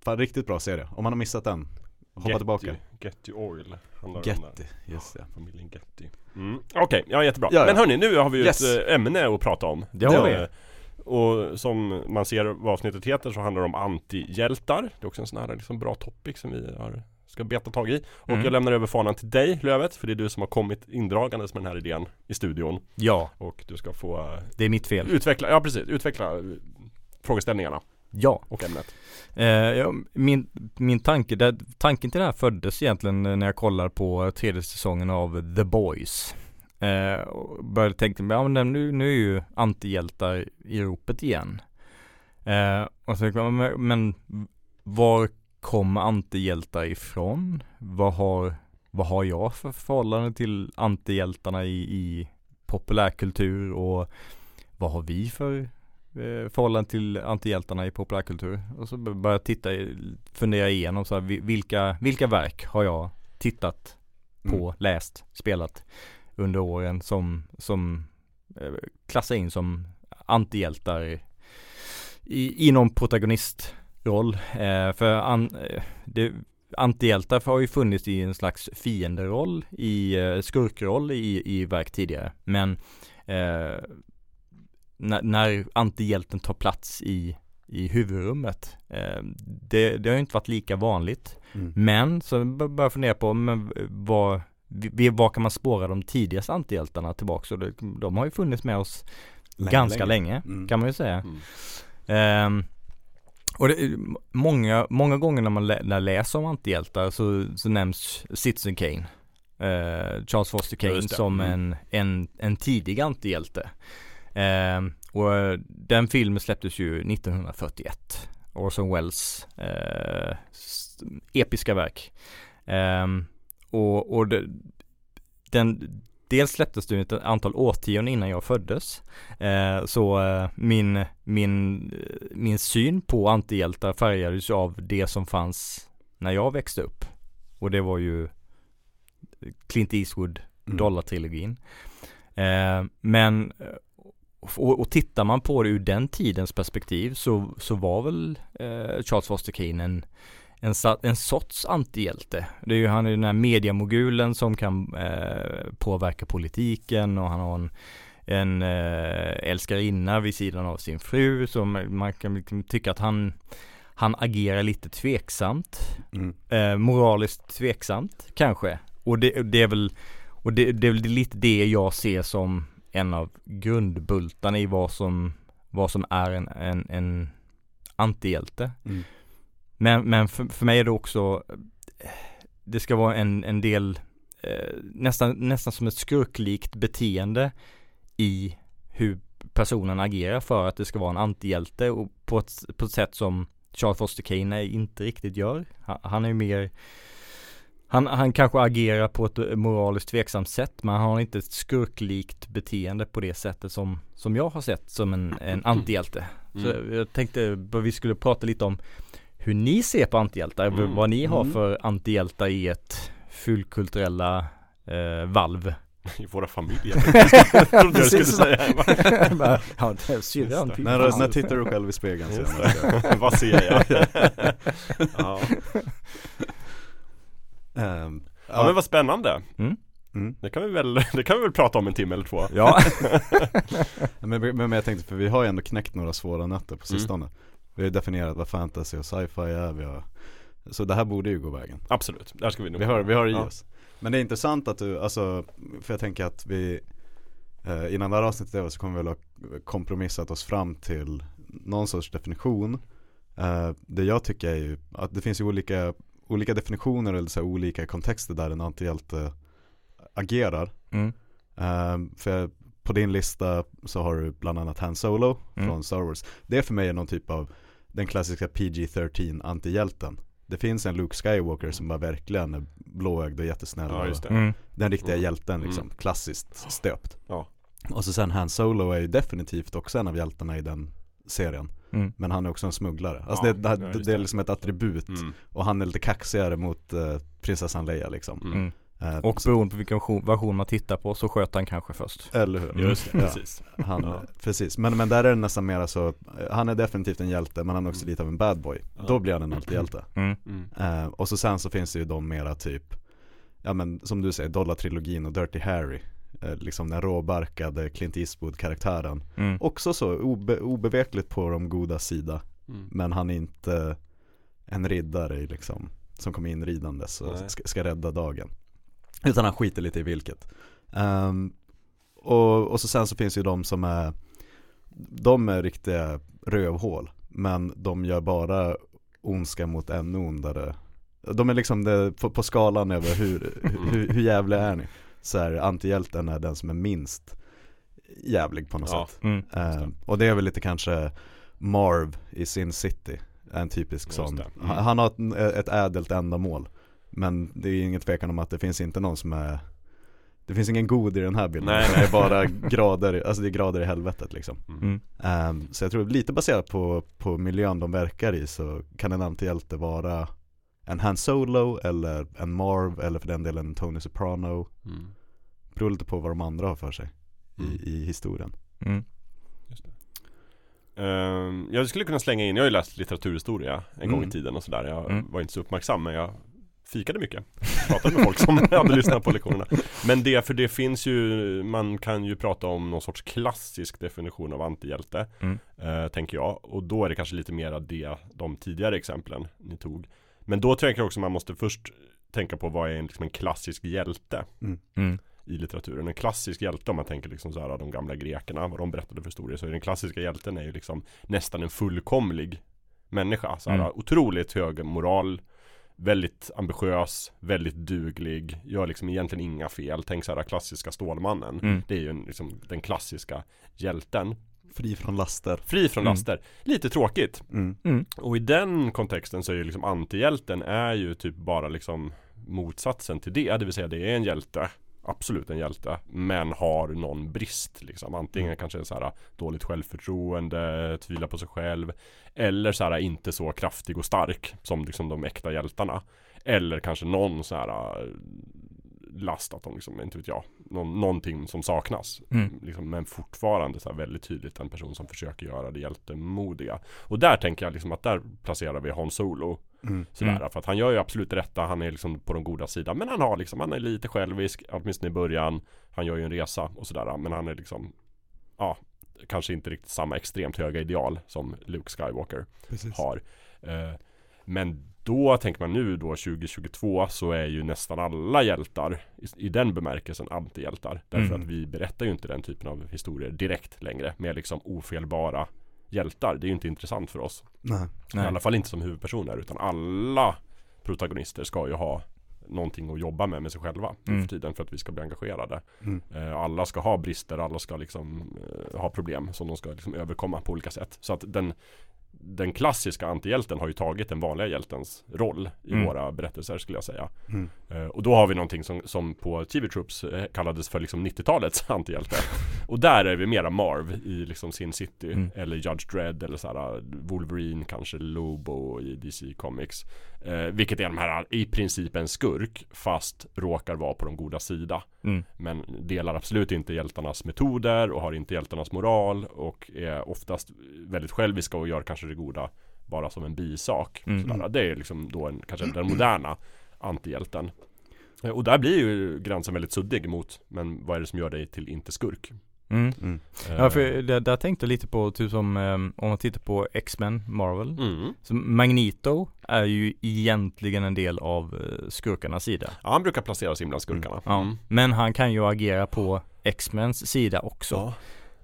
Fan riktigt bra serie, om man har missat den Hoppa Getty, tillbaka Getty Oil handlar det om Getty, där. just det Familjen Getty. Mm. Okej, ja jättebra. Ja, ja. Men hörni, nu har vi ju Yes. ett eh, ämne att prata om. Det har vi. Eh, Och som man ser vad avsnittet heter så handlar det om antihjältar. Det är också en sån här liksom bra topic som vi har, ska beta tag i. Och Mm. jag lämnar över fanan till dig Lövet, för det är du som har kommit indragandes med den här idén i studion. Ja, Och du ska få eh, det är mitt fel. utveckla, ja precis, utveckla frågeställningarna Ja. och ämnet. Eh, ja, min, min tanke, där, tanken till det här föddes egentligen när jag kollar på tredje säsongen av The Boys. Eh, och började tänka, ja men nu, nu är ju antihjältar i ropet igen. Eh, och så men, men var kommer antihjältar ifrån? Vad har, vad har jag för förhållande till antihjältarna i, i populärkultur och vad har vi för eh, förhållande till antihjältarna i populärkultur. Och så började jag titta, fundera igenom så här, vi- vilka, vilka verk har jag tittat på, Mm. läst, spelat under åren som, som eh, klassar in som antihjältar i, i någon protagonistroll. Eh, för an, eh, det, antihjältar har ju funnits i en slags fienderoll, i eh, skurkroll i, i verk tidigare. Men eh, när, när antihjälten tar plats i, i huvudrummet, eh, det, det har inte varit lika vanligt. Mm. Men så börjar jag fundera på men vad, vi- var kan man spåra de tidigaste antihjältarna tillbaka? Och de har ju funnits med oss Länge, ganska länge. länge, Mm. kan man ju säga. Mm. Ehm, och det, många, många gånger när man lä, när läser om antihjältar så, så nämns Citizen Kane. Eh, Charles Foster Kane som Mm. en, en, en tidig antihjälte. Ehm, och eh, den filmen släpptes ju 1941. Orson Welles eh, episka verk. Ehm, och och det, den, dels släpptes det ett antal årtionden innan jag föddes. Eh, så eh, min, min, min syn på antihjältar färgades av det som fanns när jag växte upp. Och det var ju Clint Eastwood, Mm. Dollartrilogin. Eh, men och, och tittar man på det ur den tidens perspektiv så, så var väl eh, Charles Foster Kane en, en, en sorts antihjälte. Det är ju, han är den här mediamogulen som kan eh, påverka politiken och han har en, en eh, älskarinna vid sidan av sin fru som man kan liksom tycka att han, han agerar lite tveksamt Mm. eh, moraliskt tveksamt kanske. Och det, det är väl och det, det är väl lite det jag ser som en av grundbultarna i vad som, vad som är en, en, en antihjälte. Mm. Men, men för, för mig är det också Det ska vara en, en del eh, nästan, nästan som ett skurklikt beteende i hur personen agerar för att det ska vara en antihjälte och på ett, på ett sätt som Charles Foster Kane inte riktigt gör. Han, han är ju mer han, han kanske agerar på ett moraliskt tveksamt sätt men han har inte ett skurklikt beteende på det sättet som, som jag har sett som en, en antihjälte. Så Mm. jag tänkte att vi skulle prata lite om hur ni ser på antihjältar, Mm. vad ni har Mm. för antihjältar i ett fullkulturella eh, valv. I våra familjer. Jag trodde jag skulle Precis. säga. Ja, det När, när tittar du själv i spegeln senare? Vad ser jag? ja. Ehm, ja men vad spännande. mm. Det kan vi väl, det kan vi väl prata om en timme eller två. Ja, men, men, men jag tänkte, för vi har ju ändå knäckt några svåra nötter på Mm. sistone Vi har ju definierat vad fantasy och sci-fi är, vi har Så det här borde ju gå vägen Absolut, där ska vi nog Vi har, vi har i Ja. oss Men det är intressant att du, alltså, för jag tänker att vi eh, Innan det här avsnittet är så kommer vi väl ha kompromissat oss fram till någon sorts definition eh, Det jag tycker är ju att det finns ju olika, olika definitioner eller så här, olika kontexter där en antihjälte agerar mm. Eh, För på din lista så har du bland annat Han Solo Mm. från Star Wars Det för mig är någon typ av den klassiska PG-13 antihjälten Det finns en Luke Skywalker som bara verkligen är blåögd och jättesnäll Ja och just det. Mm. Den riktiga Mm. hjälten liksom, Mm. klassiskt stöpt Ja. Och så sen Han Solo är ju definitivt också en av hjältarna i den serien Mm. Men han är också en smugglare Alltså Ja, det, det, det, det är liksom ett attribut Mm. Och han är lite kaxigare mot eh, prinsessan Leia liksom Mm. Mm. Eh, Och beroende på vilken version- man tittar på så sköt han kanske först. Eller hur? Just det, Ja. precis. Han, Ja. Precis, men, men där är det nästan mera så Han är definitivt en hjälte men han är också Mm. lite av en bad boy Ja. Då blir han en antihjälte Mm. Mm. eh, Och så sen så finns det ju de mera typ Ja men som du säger, Dollar-trilogin och Dirty Harry Liksom den råbarkade Clint Eastwood-karaktären. Mm. Också så obe, obevekligt på de goda sida. Mm. Men han är inte en riddare liksom Som kommer in ridandes och ska, ska rädda dagen. Utan han skiter lite i vilket. Ehm, och, och så sen så finns ju de som är De är riktiga rövhål. Men de gör bara ondska mot ännu ondare. De är liksom det, på, på skalan över hur, hur, hur jävliga är ni? Så är antihjälten är den som är minst jävlig på något Ja. sätt Mm. Eh, och det är väl lite kanske Marv i Sin City En typisk sån. Mm. Han han har ett, ett ädelt ändamål Men det är ingen tvekan om att det finns inte någon som är Det finns ingen god i den här bilden, Nej, nej. det är bara grader, alltså det är grader i helvetet liksom Mm. Ehm, Så jag tror lite baserat på, på miljön de verkar i så kan en antihjälte vara en Han Solo eller en Marv eller för den delen en Tony Soprano Mm. Beror lite på vad de andra har för sig Mm. i, i historien Mm. Ehm, jag skulle kunna slänga in, jag har ju läst litteraturhistoria en gång i Mm. tiden och sådär Jag Mm. var inte så uppmärksam men jag fikade mycket Pratade med folk som hade lyssnat på lektionerna Men det, för det finns ju, man kan ju prata om någon sorts klassisk definition av antihjälte Mm. eh, Tänker jag, och då är det kanske lite mera det, de tidigare exemplen ni tog Men då tänker jag också man måste först tänka på vad är en, liksom en klassisk hjälte Mm. i litteraturen. En klassisk hjälte om man tänker liksom så här de gamla grekerna, vad de berättade för historier. Så den klassiska hjälten är ju liksom nästan en fullkomlig människa. Så här, Mm. Otroligt hög moral, väldigt ambitiös, väldigt duglig, gör liksom egentligen inga fel. Tänk så här klassiska Stålmannen. Mm. Det är ju en, liksom, den klassiska hjälten. Fri från laster Fri från Mm. laster. Lite tråkigt. mm. Mm. Och i den kontexten så är ju liksom antihjälten är ju typ bara liksom motsatsen till det. Det vill säga det är en hjälte. Absolut en hjälte. Men har någon brist liksom. Antingen kanske så här dåligt självförtroende, tvivlar på sig själv. Eller så här inte så kraftig och stark som liksom de äkta hjältarna. Eller kanske någon så här last att de liksom, inte vet jag, någon, någonting som saknas. Mm. Liksom, men fortfarande så här väldigt tydligt en person som försöker göra det hjältemodiga. Och där tänker jag liksom att där placerar vi Hans Solo Mm. Sådär, Mm. för att han gör ju absolut rätta, han är liksom på den goda sidan Men han har liksom, han är lite självisk, åtminstone i början Han gör ju en resa och sådär, men han är liksom Ja, kanske inte riktigt samma extremt höga ideal som Luke Skywalker Precis. har eh, Men då tänker man nu då 2022 så är ju nästan alla hjältar i, i den bemärkelsen antihjältar Därför Mm. att vi berättar ju inte den typen av historier direkt längre med liksom ofelbara hjältar Det är ju inte intressant för oss Nej. i Nej. alla fall inte som huvudpersoner utan alla protagonister ska ju ha någonting att jobba med med sig själva Mm. för tiden för att vi ska bli engagerade. Mm. Eh, alla ska ha brister, alla ska liksom eh, ha problem som de ska liksom överkomma på olika sätt. Så att den, den klassiska antihjälten har ju tagit den vanliga hjältens roll i Mm. våra berättelser skulle jag säga. Mm. Eh, och då har vi någonting som, som på TV Troops eh, kallades för liksom 90-talets antihjälte. och där är vi mera Marv i liksom Sin City Mm. eller Judge Dredd eller såhär Wolverine kanske Lobo i DC Comics. Eh, vilket är de här i princip en skurk fast råkar vara på de goda sida. Mm. Men delar absolut inte hjältarnas metoder och har inte hjältarnas moral och är oftast väldigt själviska och gör kanske det goda bara som en bisak. Mm. Sådär. Det är liksom då en, kanske den moderna antihjälten. Eh, Och där blir ju gränsen väldigt suddig mot Men vad är det som gör dig till inte skurk? Mm. Mm. Ja för det, där tänkte jag lite på typ som ehm, om man tittar på X-Men, Marvel. mm. Så Magneto är ju egentligen en del av eh, skurkarnas sida. Ja han brukar placeras in bland skurkarna Ja. Mm. Men han kan ju agera på X-Mens sida också.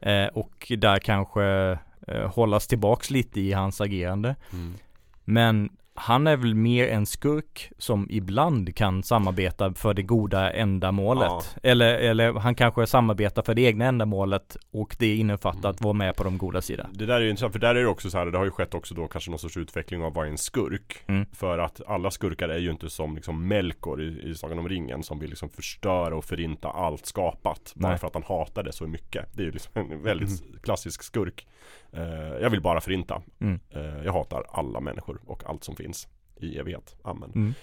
Ja. Eh, och där kanske eh, hållas tillbaks lite i hans agerande. Mm. Men han är väl mer en skurk som ibland kan samarbeta för det goda ändamålet. Ja. Eller, eller han kanske samarbetar för det egna ändamålet och det innefattar Mm. att vara med på de goda sidan. Det där är ju intressant för där är det också så här Det har ju skett också då kanske någon sorts utveckling av vad är en skurk Mm. För att alla skurkar är ju inte som liksom Melkor i, i Sagan om ringen Som vill liksom förstöra och förinta allt skapat Bara Nej. för att han hatar det så mycket Det är ju liksom en väldigt Mm. klassisk skurk eh, Jag vill bara förinta Mm. eh, Jag hatar alla människor och allt som finns i evighet, amen Mm.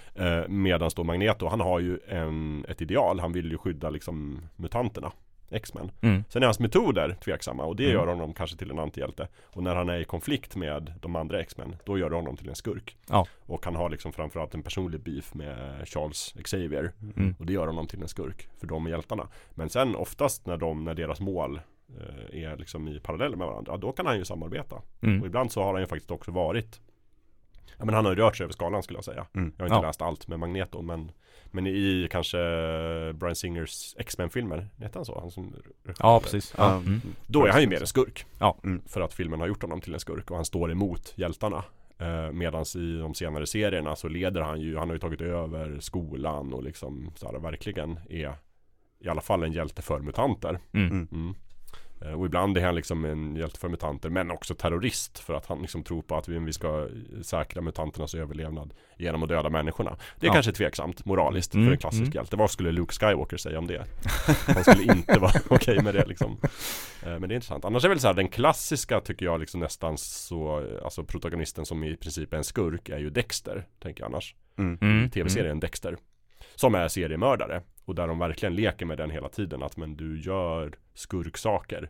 eh, Medan då Magneto, han har ju en, ett ideal Han vill ju skydda liksom mutanterna X-Men Mm. Sen är hans metoder tveksamma och det Mm. gör honom kanske till en antihjälte Och när han är i konflikt med de andra X-Men Då gör det honom till en skurk Ja. Och han har liksom framförallt en personlig beef med Charles Xavier Mm. Och det gör honom till en skurk För de är hjältarna Men sen oftast när de, när deras mål Är liksom i parallell med varandra Då kan han ju samarbeta Och Mm. ibland så har han ju faktiskt också varit Ja men han har ju rört sig över skalan skulle jag säga Mm. Jag har inte Ja. läst allt med Magneto men Men i kanske Brian Singers X-Men-filmer Heter han så? Han som Ja precis. Ja. Ja. Mm. då är han ju mer en skurk. Ja. Mm. För att filmen har gjort honom till en skurk och han står emot hjältarna. Eh, Medan i de senare serierna så leder han ju, han har ju tagit över skolan och liksom så här, verkligen är i alla fall en hjälte för mutanter. Mm. Mm. Mm. Eh, Och ibland är han liksom en hjälte för mutanter men också terrorist för att han liksom tror på att vi, vi ska säkra mutanternas överlevnad genom att döda människorna. Det är Ja. kanske tveksamt moraliskt Mm, för en klassisk mm. hjälte. Vad skulle Luke Skywalker säga om det? Han skulle inte vara okej med det liksom. Eh, Men det är intressant. Annars är väl så här, den klassiska tycker jag liksom nästan så, alltså protagonisten som i princip är en skurk är ju Dexter, tänker jag annars. Mm. Mm. Tv-serien Dexter. Som är seriemördare. Och där de verkligen leker med den hela tiden. Att men du gör skurksaker.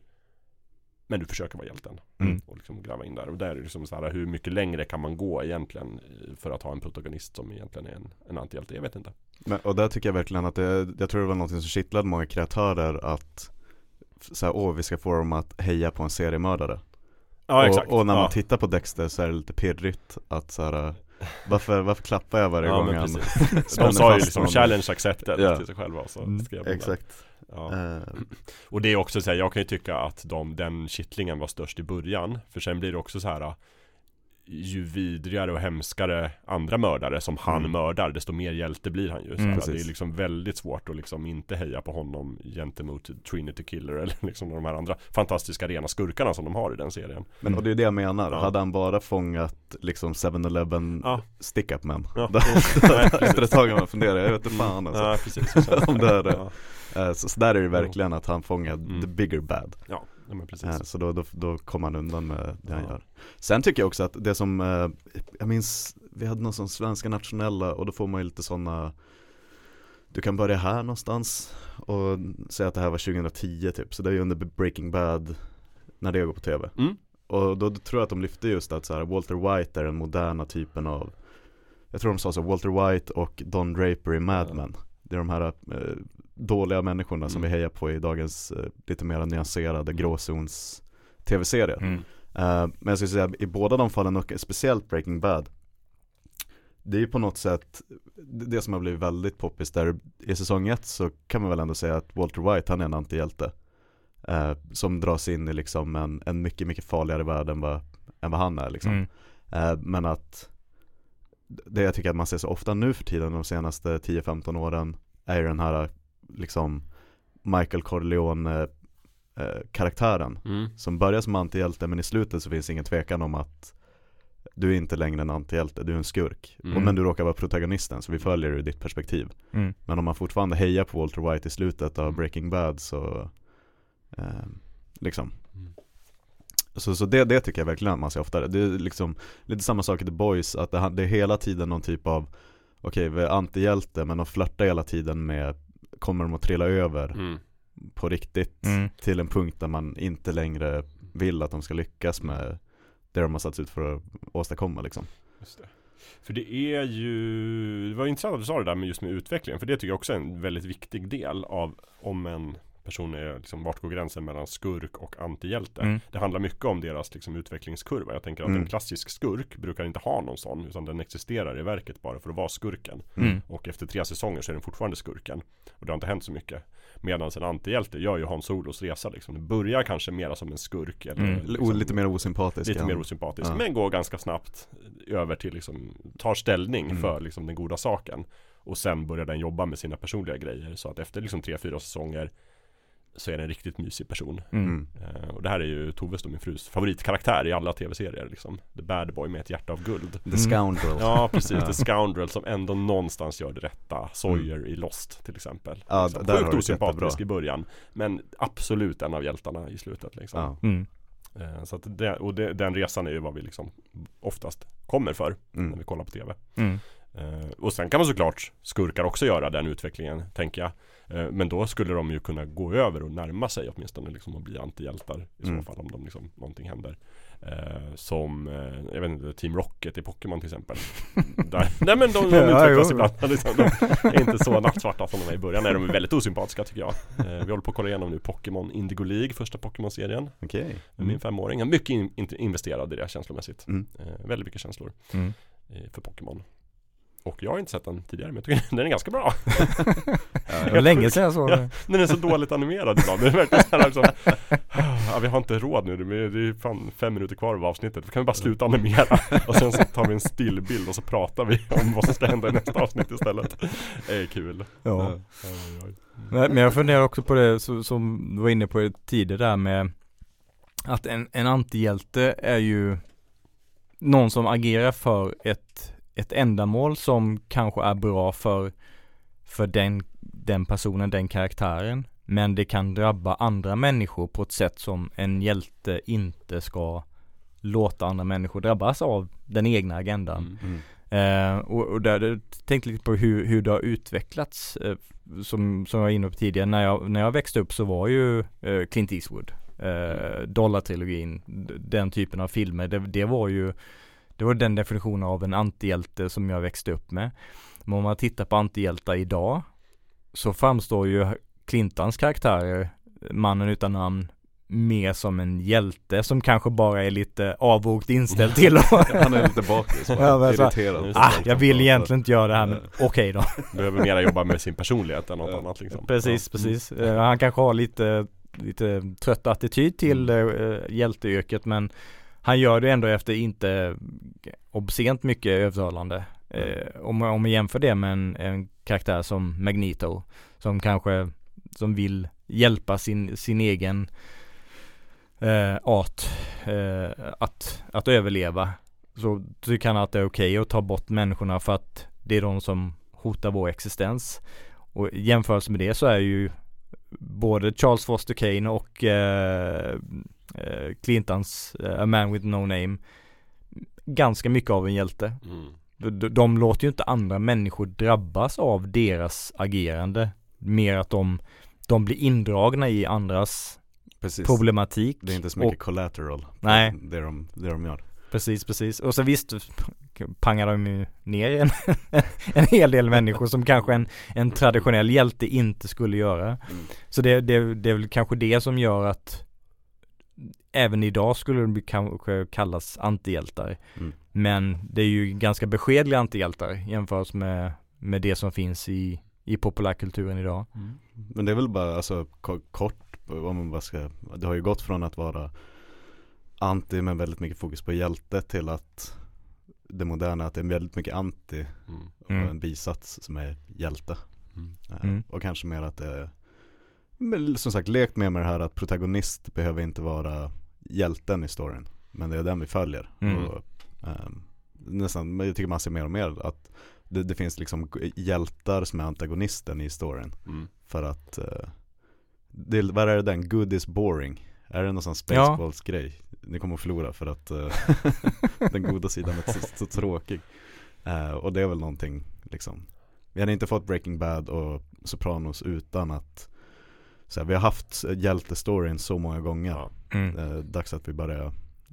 Men du försöker vara hjälten. Mm. Och liksom gräva in där. Och där är det liksom så här, hur mycket längre kan man gå egentligen eh, för att ha en protagonist som egentligen är en, en antihjälte? Jag vet inte. Men, och där tycker jag verkligen att det, jag tror det var något som kittlade många kreatörer att så här, åh vi ska få dem att heja på en seriemördare. Ja exakt. Och, och när man ja. tittar på Dexter så är det lite pirrigt att så här, varför, varför klappar jag varje Ja, gång han De sa ju liksom challenge accepted Ja. till sig själva och så Mm, skrev det. Exakt. Ja. Eh, Och det är också så här, jag kan ju tycka att de, den kittlingen var störst i början För sen blir det också så här Ju vidrigare och hemskare andra mördare som han Mm. mördar Desto mer hjälte blir han ju så Mm. Det är liksom väldigt svårt att liksom inte heja på honom Gentemot Trinity Killer eller liksom de här andra Fantastiska rena skurkarna som de har i den serien Men och det är det jag menar, Ja. hade han bara fångat liksom 7-Eleven Ja. stick-up men Ja, efter ett tag kan man fundera, jag vet inte fan alltså. Ja precis så, Om det är det. Ja, Eh, Så, så där är det verkligen att han fångar Mm. the bigger bad ja ja, Eh, Så då, då, då kommer han undan med det han gör. Sen tycker jag också att det som, eh, jag minns, vi hade någon sån svenska nationella och då får man ju lite sådana Du kan börja här någonstans och säga att det här var 2010 typ, så det är ju under Breaking Bad när det går på tv mm. Och då tror jag att de lyfte just att så här, Walter White är den moderna typen av Jag tror de sa så, Walter White och Don Draper i Mad. Men Det är de här eh, dåliga människorna som Mm. vi hejar på i dagens eh, lite mer nyanserade gråzons tv-serier Mm. Eh, Men jag skulle säga i båda de fallen och speciellt Breaking Bad Det är ju på något sätt det det som har blivit väldigt poppis där i säsong ett så kan man väl ändå säga att Walter White han är en antihjälte eh, Som dras in i liksom en, en mycket mycket farligare värld än vad, än vad han är liksom Mm. Eh, Men att Det jag tycker att man ser så ofta nu för tiden de senaste 10-15 åren Är ju den här liksom Michael Corleone eh, karaktären Mm. Som börjar som antihjälte men i slutet så finns ingen tvekan om att Du är inte längre en antihjälte, du är en skurk Mm. och, Men du råkar vara protagonisten så vi följer ur ditt perspektiv Mm. Men om man fortfarande hejar på Walter White i slutet av Mm. Breaking Bad så eh, Liksom Mm. Så, så det, det tycker jag verkligen att man ser oftare. Det är liksom lite samma sak i The Boys, att det, det är hela tiden någon typ av Okej, vi är antihjälte men de flörtar hela tiden med Kommer de att trilla över Mm. på riktigt Mm. till en punkt där man inte längre vill att de ska lyckas med det de har satts ut för att åstadkomma liksom. Just det. För det är ju, det var intressant att du sa det där med just med utvecklingen. För det tycker jag också är en väldigt viktig del av om en person är, liksom, vart går gränsen mellan skurk och antihjälte. Mm. Det handlar mycket om deras liksom, utvecklingskurva. Jag tänker att Mm. en klassisk skurk brukar inte ha någon sån, utan den existerar i verket bara för att vara skurken. Mm. Och efter tre säsonger så är den fortfarande skurken. Och det har inte hänt så mycket. Medan en antihjälte gör ju Hans Solos resa liksom. Det börjar kanske mera som en skurk. Eller, Mm. L- o- lite mer osympatisk. Lite ja. mer osympatisk, Ja. men går ganska snabbt över till liksom, tar ställning Mm. för liksom den goda saken. Och sen börjar den jobba med sina personliga grejer. Så att efter liksom tre, fyra säsonger så är det en riktigt mysig person. Mm. Mm. Eh, och det här är ju Toves och min frus favoritkaraktär i alla tv-serier liksom. The bad boy med ett hjärta av guld. The scoundrel. Ja precis. The Scoundrel som ändå någonstans gör det rätta. Sawyer i Lost till exempel. Mm. Ja, liksom. där har Sjukt osympatisk i början. Men absolut en av hjältarna i slutet liksom. Ja. Mm. Eh, Så att det, och det, den resan är ju vad vi liksom oftast kommer för när Mm. vi kollar på TV. Mm. Eh, och sen kan man såklart skurkar också göra den utvecklingen, tänker jag. Eh, men då skulle de ju kunna gå över och närma sig åtminstone liksom och bli antihjältar i Mm. så fall om de liksom, någonting händer. Eh, som, eh, jag vet inte, Team Rocket i Pokémon till exempel. Där, nej men de, de utvecklas ibland. Liksom, de är inte så nattsvarta som de är i början. Nej, de är väldigt osympatiska tycker jag. Eh, vi håller på att kolla igenom nu Pokémon Indigo League, första Pokémon-serien. Okej. Med min femåring. Jag är mycket in, in, investerad i det känslomässigt. Mm. Eh, väldigt mycket känslor Mm. eh, för Pokémon. Och jag har inte sett den tidigare men jag tycker den är ganska bra. Det var länge sedan jag såg Ja. det. Den är så dåligt animerad ibland. Det är verkligen så här liksom, ja, vi har inte råd nu. Det är det är fan fem minuter kvar av avsnittet. Då kan vi bara sluta animera. Och sen så tar vi en stillbild och så pratar vi om vad som ska hända i nästa avsnitt istället. Det är kul. Ja. Oj, oj, oj. Nej, Men jag funderar också på det så, som du var inne på tidigare där med att en, en antihjälte är ju någon som agerar för ett, ett ändamål som kanske är bra för, för den, den personen, den karaktären. Men det kan drabba andra människor på ett sätt som en hjälte inte ska låta andra människor drabbas av den egna agendan. Mm. Mm. Eh, och, och där tänkte lite på hur, hur det har utvecklats eh, som, som jag var inne på tidigare. När jag, när jag växte upp så var ju eh, Clint Eastwood, eh, Dollartrilogin, d- den typen av filmer. Det, det var ju det var den definitionen av en antihjälte som jag växte upp med. Men om man tittar på antihjältar idag så framstår ju Clintons karaktärer, mannen utan namn, mer som en hjälte som kanske bara är lite avvokt inställd till Han är lite bakis, Ja, men så- irriterad. Ah, jag vill egentligen inte göra det här men Eh. okej då. Behöver mera jobba med sin personlighet än något Ja. annat liksom. Precis, Ja. precis. Eh, han kanske har lite, lite trött attityd till uh, hjälteyrket men han gör det ändå efter inte obscent mycket övertalande. Eh, om, om man jämför det med en, en karaktär som Magneto som kanske som vill hjälpa sin, sin egen eh, art eh, att, att överleva så tycker han att det är okej att ta bort människorna för att det är de som hotar vår existens. Och i jämförelse med det så är ju både Charles Foster Kane och eh, eh, Clintons eh, A Man With No Name ganska mycket av en hjälte. Mm. De, de, låter ju inte andra människor drabbas av deras agerande. Mer att de, de blir indragna i andras Precis. problematik. Det är inte så mycket collateral. på Nej. Det de, det de gör. Precis, precis. Och så visst pangar de ju ner en, en hel del människor som kanske en, en traditionell hjälte inte skulle göra. Mm. Så det, det, det är väl kanske det som gör att även idag skulle de kanske kallas antihjältar. Mm. Men det är ju ganska beskedliga antihjältar jämfört med, med det som finns i, i populärkulturen idag. Men det är väl bara alltså ko- kort, om man bara ska, det har ju gått från att vara anti med väldigt mycket fokus på hjälte till att det moderna att det är väldigt mycket anti Mm. och Mm. en bisats som är hjälte. Mm. Eh, Mm. Och kanske mer att det är, som sagt lekt mer med det här att protagonist behöver inte vara hjälten i storyn. Men det är den vi följer. Mm. Och, ehm, nästan, jag tycker man ser mer och mer att det, det finns liksom hjältar som är antagonisten i storyn. Mm. För att eh, det, vad är det den? Good is boring. Är det någon sån Spaceballs grej? Ni kommer att förlora för att eh, den goda sidan är så, så tråkig. Eh, och det är väl någonting liksom. Vi hade inte fått Breaking Bad och Sopranos utan att så här, vi har haft hjältestoryn så många gånger. Ja, Mm. Eh, dags att vi börjar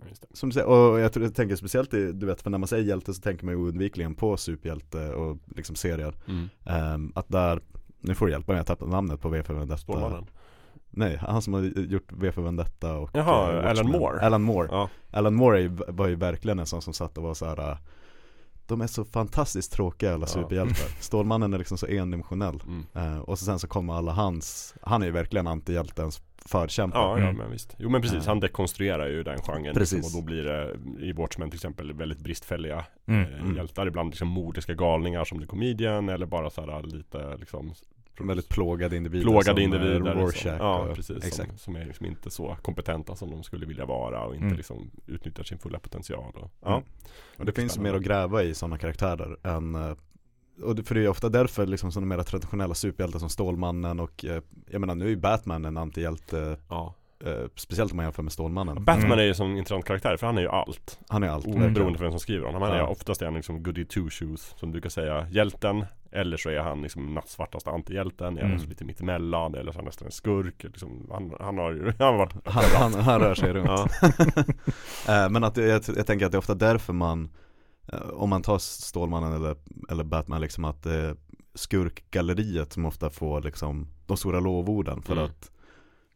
just det. som du säger, och jag, tror, jag tänker speciellt i, du vet för när man säger hjälte så tänker man ju oundvikligen på superhjälte och liksom serier. Mm. Ehm, att där, nu får du hjälpa mig, jag tappade namnet på V för Vendetta. Stålmannen. Nej, han som har gjort V för Vendetta och Jaha, eh, Alan. Moore. Alan Moore. Ja. Alan Moore är, var ju verkligen en sån som satt och var så här. äh, De är så fantastiskt tråkiga alla Ja. superhjältar. Stålmannen är liksom så endimensionell. Mm. Eh, och så sen så kommer alla hans, han är ju verkligen antihjältens förkämpe. Ja, ja Mm. men visst. Jo men precis, han dekonstruerar ju den genren. Precis. Liksom, och då blir det i Watchmen till exempel väldigt bristfälliga Mm. eh, Mm. hjältar. Ibland liksom mordiska galningar som The Comedian eller bara sådär lite liksom Väldigt plågade individer plågade som, eh, individer. Rorschach som, ja, och, precis. Som, Exakt. som är liksom inte så kompetenta som de skulle vilja vara och inte Mm. liksom utnyttjar sin fulla potential. Och, ja. Mm. Och det finns mer att gräva i sådana karaktärer än eh, och det, för det är ofta därför liksom sådana mer traditionella superhjältar som Stålmannen och eh, Jag menar nu är ju Batman en antihjälte Ja. Eh, Speciellt om man jämför med Stålmannen Batman Mm. är ju som intressant karaktär för han är ju allt. Han är allt Mm. verkligen. Beroende på vem som skriver honom. Han är Ja. oftast är han liksom goody two shoes som du brukar säga. Hjälten. Eller så är han liksom nattsvartaste antihjälten. Eller Mm. så lite mittemellan. Eller så är han nästan en skurk. Liksom, han, han har ju han har varit han, han, han rör sig runt. Eh, Men att jag, jag tänker att det är ofta därför man eh, Om man tar Stålmannen eller, eller Batman liksom att är skurkgalleriet som ofta får liksom de stora lovorden för Mm. att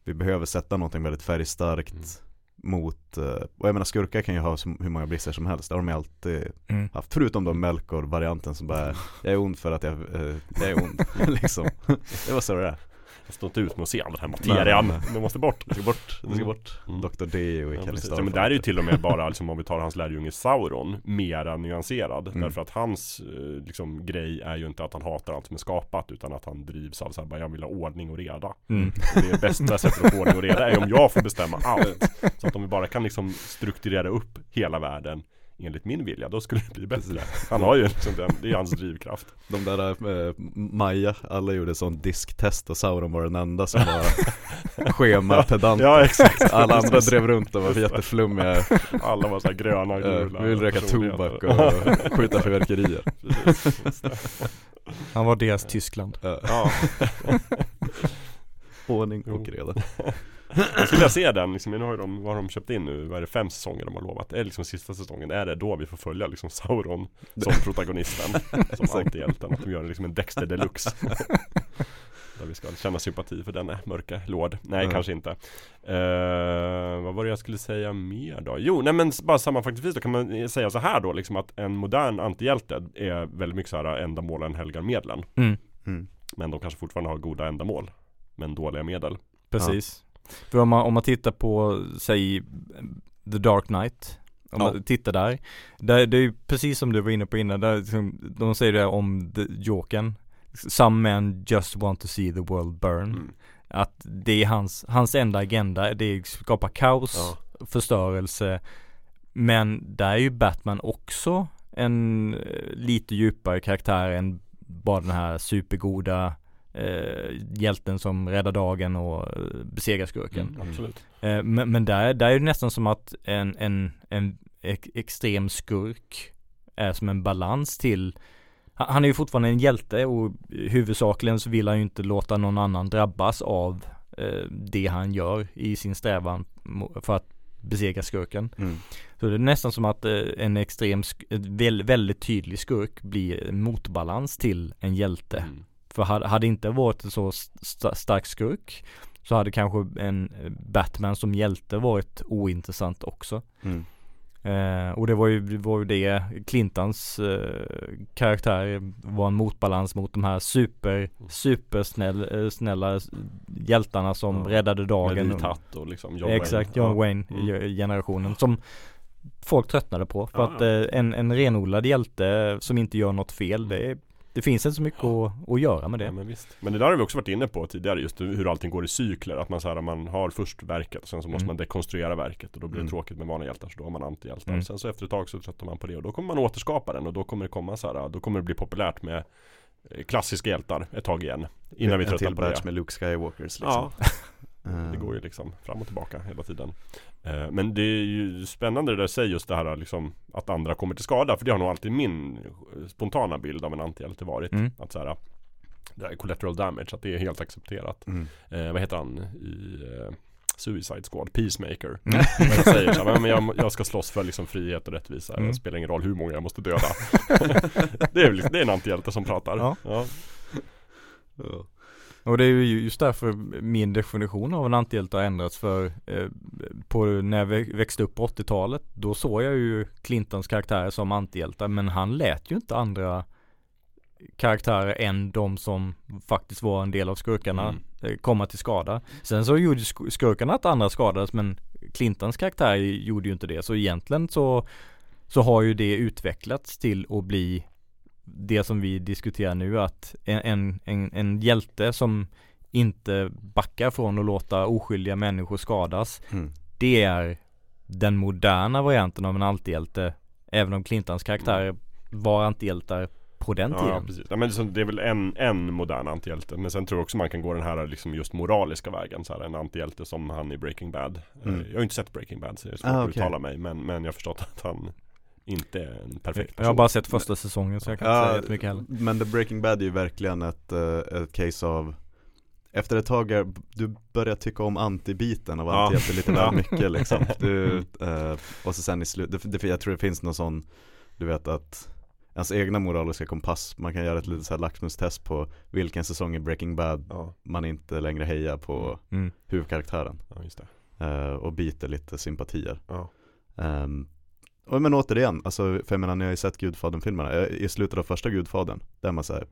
vi behöver sätta någonting väldigt färgstarkt Mm. mot, eh, och jag menar skurkar kan ju ha hur många brister som helst, det har de ju alltid Mm. haft. Förutom då Melkor-varianten som bara, jag är ond för att jag, eh, jag är ond liksom. Det var så det är. Jag står inte ut med att se all den här materian. Den måste bort. Det ska bort, det ska bort Mm. Dr. Deo i Ja, ja, men där är ju till och med bara, liksom, om vi tar hans lärjunge Sauron, mera nyanserad. Mm. Därför att hans eh, liksom, grej är ju inte att han hatar allt som är skapat, utan att han drivs av så här, bara, jag vill ha ordning och reda. Mm. Och det bästa sättet att få ordning och reda är om jag får bestämma allt. Så att om vi bara kan liksom strukturera upp hela världen enligt min vilja, då skulle det bli bättre. Han har ju liksom den, det är hans drivkraft. De där eh, Maja, alla gjorde sån disktest och Sauron var den enda som var schemapedant Ja exakt. Alla andra drev runt och var jätteflummiga. Alla var så här gröna, eh, gula Vi vill röka tobak och skjuta fyrverkerier. Han var deras Tyskland. Ja, Ordning och reda jag skulle vilja se den, liksom, nu har de, vad har de köpt in nu? Vad är det, fem säsonger de har lovat? Är det liksom sista säsongen? Är det då vi får följa liksom Sauron som protagonisten? Som antihjälten? Att de gör liksom en Dexter deluxe Där vi ska känna sympati för denne mörka lord Nej, Mm. kanske inte Eh, Vad var det jag skulle säga mer då? Jo, nej men bara sammanfattningsvis då kan man säga så här då liksom att en modern antihjälte är väldigt mycket så här ändamålen helgar medlen Mm. mm. Men de kanske fortfarande har goda ändamål Men dåliga medel Precis. För om man, om man tittar på, säg, The Dark Knight. Om Ja. man tittar där. där. Det är ju precis som du var inne på innan. Där, liksom, de säger det om Jokern. Some men just want to see the world burn. mm. Att det är hans, hans enda agenda. Det är att skapa kaos, Ja. förstörelse. Men där är ju Batman också en eh, lite djupare karaktär än bara den här supergoda eh, hjälten som räddar dagen och eh, besegrar skurken. Mm, Eh, men, men där, där är det nästan som att en, en, en ex- extrem skurk är som en balans till han är ju fortfarande en hjälte och huvudsakligen så vill han ju inte låta någon annan drabbas av eh, det han gör i sin strävan för att besegra skurken. Mm. Så det är nästan som att eh, en extrem, väldigt tydlig skurk blir motbalans till en hjälte. mm. För hade, inte varit en så st- stark skurk så hade kanske en Batman som hjälte varit ointressant också. Mm. Eh, och det var ju det, var ju det Clintons eh, karaktär var en motbalans mot de här super, supersnäll, eh, snälla hjältarna som Ja, räddade Med dagen. vit hatt och liksom John Exakt, Wayne. John Wayne Mm. som folk tröttnade på. För Ja, att eh, en, en renodlad hjälte som inte gör något fel, det, är- det finns inte så mycket att, att göra med det. Ja, men, visst. men det där har vi också varit inne på tidigare just hur allting går i cykler Att man, så här, man har först verket och sen så måste Mm. man dekonstruera verket Och då blir det Mm. tråkigt med vanliga hjältar så då har man antihjältar Mm. Sen så efter ett tag så tröttnar man på det och då kommer man återskapa den Och då kommer det komma så här, då kommer det bli populärt med eh, Klassiska hjältar ett tag igen Innan vi En tröttnar till på det batch med Luke Skywalkers liksom Ja, det går ju liksom fram och tillbaka hela tiden Eh, Men det är ju spännande det där säger just det här liksom Att andra kommer till skada För det har nog alltid min eh, spontana bild av en antihjälte varit Mm. Att så här Det här är collateral damage, att det är helt accepterat mm. eh, Vad heter han i eh, Suicide Squad? Peacemaker Mm. Men säger så här, men jag, jag ska slåss för liksom frihet och rättvisa Mm. Det spelar ingen roll hur många jag måste döda det, är, liksom- det är en antihjälte som pratar Ja. ja. Och det är ju just därför min definition av en antihjälte har ändrats för eh, på, när jag vä- växte upp på 80-talet då såg jag ju Clintons karaktärer som antihjältar men han lät ju inte andra karaktärer än de som faktiskt var en del av skurkarna Mm. eh, komma till skada. Sen så gjorde sk- skurkarna att andra skadades men Clintons karaktär gjorde ju inte det så egentligen så så har ju det utvecklats till att bli det som vi diskuterar nu att en, en, en, hjälte som inte backar från att låta oskyldiga människor skadas Mm. det är den moderna varianten av en antihjälte även om Clintons karaktärer var antihjältar på den Ja, tiden. precis. Ja, men liksom, det är väl en, en modern antihjälte Men sen tror jag också man kan gå den här liksom just moraliska vägen så här, En antihjälte som han i Breaking Bad Mm. Eh, Jag har inte sett Breaking Bad så det är svårt Ah, att okej. uttala mig men, men jag har förstått att han inte är en perfekt person Jag har bara sett första säsongen så jag kan inte säga jättemycket heller. men The Breaking Bad är ju verkligen ett, eh, ett case av Efter ett tag, är, du börjar tycka om antibiten av Ja. antihjälte lite Ja. väl mycket liksom du, eh, Och så sen i slutet, jag tror det finns någon sån Du vet att Ens egna moraliska kompass, man kan göra ett litet så här laxmustest på Vilken säsong i Breaking Bad Ja, man inte längre hejar på Mm. huvudkaraktären ja just det eh, Och byter lite sympatier ja. Um, och men återigen, alltså, för jag menar ni har ju sett Gudfadern-filmerna, eh, i slutet av första Gudfadern, där man säger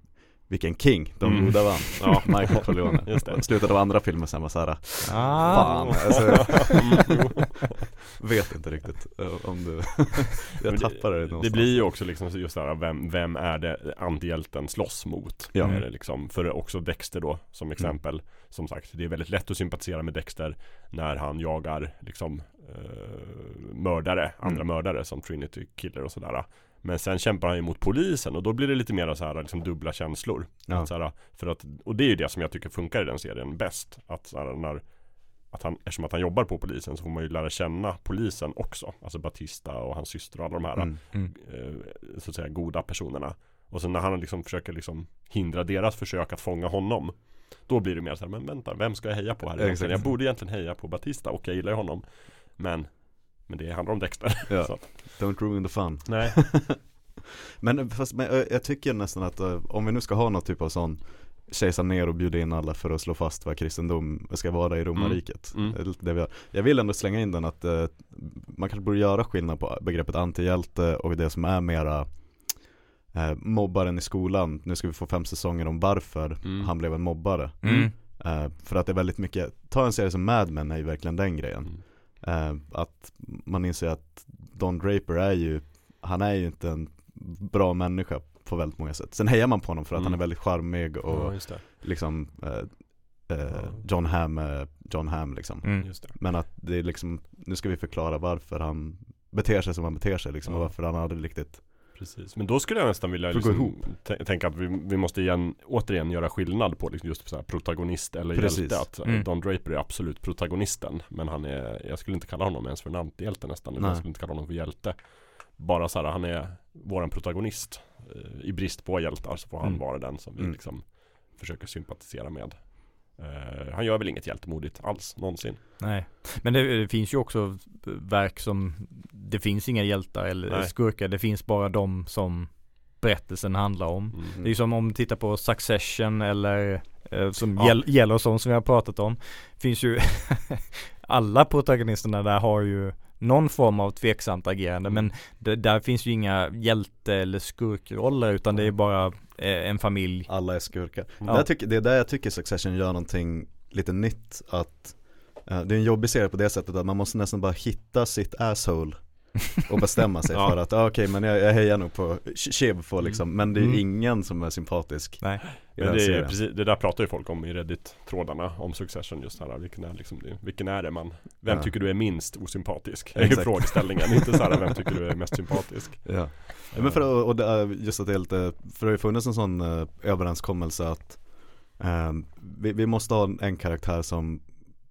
vilken king, de Mm. goda vann. Ja. Michael Corleone. Just det. Slutet av andra filmen sen var såhär, Ah, fan alltså, Mm, vet inte riktigt eh, om du, jag det- tappade det någonstans. Det blir ju också liksom just det här, vem, vem är det antihjälten slåss mot? Ja. Är det liksom, för också Dexter då som exempel Som sagt, det är väldigt lätt att sympatisera med Dexter När han jagar liksom eh, Mördare, andra Mm. mördare som Trinity Killer och sådär Men sen kämpar han ju mot polisen och då blir det lite mer så här liksom dubbla känslor Ja. att, så här, för att, Och det är ju det som jag tycker funkar i den serien bäst Att så här, när att han, eftersom att han jobbar på polisen så får man ju lära känna polisen också Alltså Batista och hans syster och alla de här Mm. mm. eh, så att säga goda personerna Och sen när han liksom försöker liksom hindra deras försök att fånga honom Då blir det mer så här, men vänta, vem ska jag heja på här egentligen? Jag borde egentligen heja på Batista och jag gillar ju honom Men Men det handlar om Dexter Ja. Don't ruin the fun. Nej Men, fast, men eh, jag tycker nästan att eh, om vi nu ska ha någon typ av sån kejsar ner och bjuda in alla för att slå fast vad kristendom ska vara i romarriket. Mm. Det vi har. Jag vill ändå slänga in den att eh, man kanske borde göra skillnad på begreppet antihjälte och det som är mera eh, mobbaren i skolan. Nu ska vi få fem säsonger om varför Mm. han blev en mobbare. Mm. Eh, för att det är väldigt mycket, ta en serie som Mad Men är ju verkligen den grejen. Mm. Eh, att man inser att Don Draper är ju, han är ju inte en bra människa på väldigt många sätt. Sen hejar man på honom för att Mm. han är väldigt charmig och Ja just det, liksom eh, eh. John Hamm, eh, John Hamm liksom. Mm. Men att det är liksom, nu ska vi förklara varför han beter sig som han beter sig liksom och Ja. varför han aldrig riktigt Precis, men då skulle jag nästan vilja liksom, tänka att vi, vi måste igen, återigen göra skillnad på liksom just så här protagonist eller Precis. hjälte att eh, Mm. Don Draper är absolut protagonisten Men han är, jag skulle inte kalla honom ens för en antihjälte nästan Nej. Jag skulle inte kalla honom för hjälte Bara så här, han är våran protagonist Eh, I brist på hjältar så får han Mm. vara den som vi Mm. liksom försöker sympatisera med Eh, Han gör väl inget hjältemodigt alls, någonsin Nej, men det, det finns ju också verk som Det finns inga hjältar eller Nej. skurkar Det finns bara de som Berättelsen handlar om mm. Det är som om du tittar på Succession eller eh, Som Ja. Yell- Yellowstone som vi har pratat om Finns ju Alla protagonisterna där har ju Någon form av tveksamt agerande Mm. men det, Där finns ju inga hjälte eller skurkroller utan det är bara en familj alla är skurkar. Ja. Där tycker, det är där jag tycker Succession gör någonting lite nytt att eh, det är en jobbig serie på det sättet att man måste nästan bara hitta sitt asshole och bestämma sig Ja. för att, ah, okej men jag, jag hejar nog på Shiv får liksom, men det är Mm. ingen som är sympatisk Nej. Men det, är, precis, det där pratar ju folk om i Reddit-trådarna om Succession just här, vilken är, liksom, vilken är det man Vem Ja. tycker du är minst osympatisk? Det är ju frågeställningen, inte så här vem tycker du är mest sympatisk? Ja. Ja, men för att, och det är just att det är lite, för det har ju funnits en sån eh, överenskommelse att eh, vi, vi måste ha en karaktär som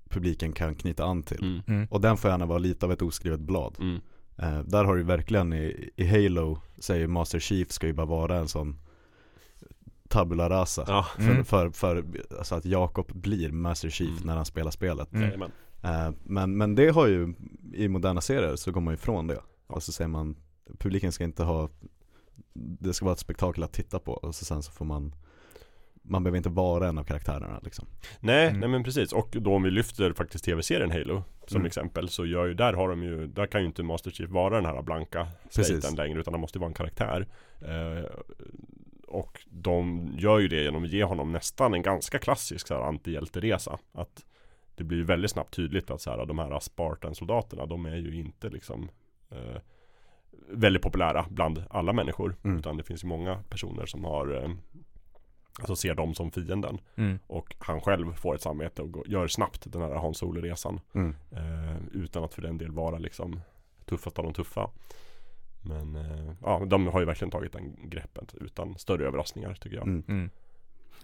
publiken kan knyta an till. Mm. Mm. Och den får gärna vara lite av ett oskrivet blad. Mm. Eh, där har du verkligen i, i Halo, säger Master Chief ska ju bara vara en sån tabula rasa. Ja, Mm. För, för, för alltså att Jakob blir Master Chief Mm. när han spelar spelet. Mm. jajamän. Eh, men, men det har ju, i moderna serier så går man ju ifrån det. Och så säger man, publiken ska inte ha, det ska vara ett spektakel att titta på. Och så sen så får man, man behöver inte vara en av karaktärerna liksom. Nej, Mm. nej men precis. Och då om vi lyfter faktiskt tv-serien Halo som Mm. exempel så gör ju, där har de ju, där kan ju inte Master Chief vara den här blanka staten längre utan han måste vara en karaktär. Eh, och de gör ju det genom att ge honom nästan en ganska klassisk så här, antihjälteresa. Att det blir väldigt snabbt tydligt att så här, de här Spartan-soldaterna, de är ju inte liksom eh, väldigt populära bland alla människor. Mm. Utan det finns ju många personer som har eh, Alltså ser dem som fienden. Mm. Och han själv får ett samvete och går, gör snabbt den här Hans Solo-resan. Mm. Eh, utan att för den del vara liksom tuffast av de tuffa. Men eh, ja, de har ju verkligen tagit den greppet utan större överraskningar tycker jag. Mm. Mm.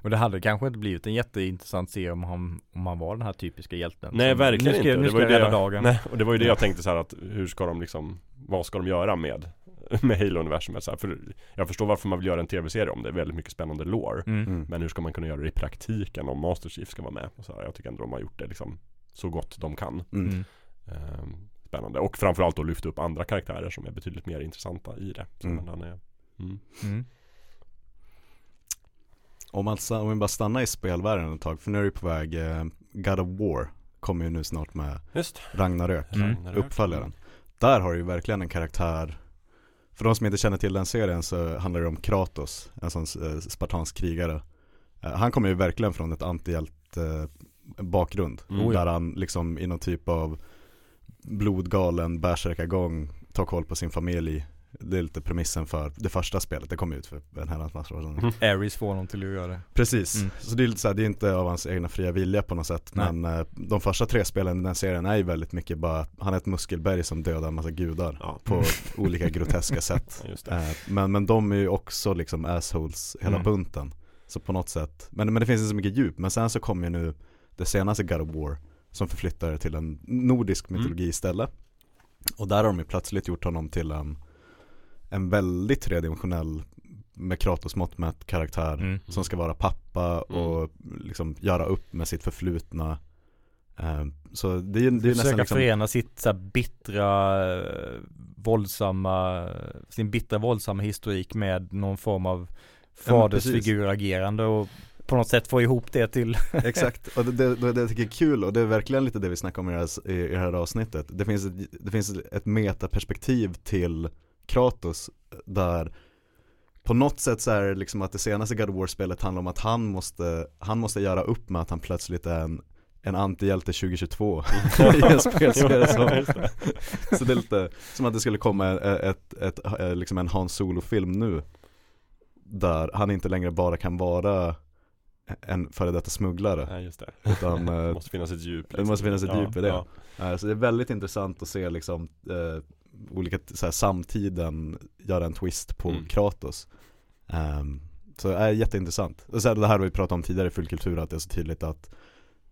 Och det hade kanske inte blivit en jätteintressant serie om han, om han var den här typiska hjälten Nej verkligen nu ska, inte. Nu det ska var jag ju det rädda jag, dagen Nej, och det var ju det jag tänkte så här att hur ska de liksom Vad ska de göra med Med Halo-universumet så här, För jag förstår varför man vill göra en tv-serie om det. är Väldigt mycket spännande lore. mm. Mm. Men hur ska man kunna göra det i praktiken om Master Chief ska vara med? Och så här, jag tycker ändå de har gjort det liksom så gott de kan. Mm. Ehm, spännande. Och framförallt då lyfta upp andra karaktärer som är betydligt mer intressanta i det. Så Mm. han är, mm. Mm. Om, man, om vi bara stannar i spelvärlden ett tag, för nu är det på väg, eh, God of War kommer ju nu snart med Just Ragnarök, Mm. Ragnarök. uppföljaren. Där har du ju verkligen en karaktär För de som inte känner till den serien så handlar det om Kratos, en sån eh, spartansk krigare. Eh, han kommer ju verkligen från ett antihjälte eh, bakgrund. Mm. Där han liksom i någon typ av blodgalen bärsärkagång tar koll på sin familj. Det är lite premissen för det första spelet, det kom ut för en herrans massa år sedan. Mhm. Ares får honom till att göra det. Precis, Mm. så det är lite så här, det är inte av hans egna fria vilja på något sätt Nej. Men eh, de första tre spelen i den serien är ju väldigt mycket bara Han är ett muskelberg som dödar en massa gudar Ja. På olika groteska sätt Ja, just det. eh, men, men de är ju också liksom assholes hela Mm. bunten Så på något sätt, men, men det finns inte så mycket djup Men sen så kommer ju nu det senaste God of War Som förflyttar till en nordisk Mm. mytologi istället Och där har de ju plötsligt gjort honom till en En väldigt tredimensionell med Kratos mått mätt karaktär Mm. som ska vara pappa Mm. och liksom göra upp med sitt förflutna Eh, Så det är, det är Försöka liksom förena sitt så här bittra, eh, våldsamma, sin bittra våldsamma historik med någon form av Ja, fadersfiguragerande och på något sätt få ihop det till Exakt, och det, det, det, det jag tycker jag är kul och det är verkligen lite det vi snackar om i det här, i det här avsnittet Det finns ett, det finns ett metaperspektiv till Kratos där på något sätt så är det liksom att det senaste God of War-spelet handlar om att han måste, han måste göra upp med att han plötsligt är en, en antihjälte 2022 i en spelserie som. Så det är lite som att det skulle komma ett, ett, ett, eh, liksom en Hans Solo-film nu Där han inte längre bara kan vara en före detta smugglare Nej just det. Utan Det eh, måste finnas ett djup. liksom. det måste finnas ett djup i det. Ja. eh, Så det är väldigt intressant att se liksom Olika, så här, samtiden göra en twist på Mm. Kratos Ehm, Så det är jätteintressant Och sen det här har vi pratat om tidigare i Fullkultur att det är så tydligt att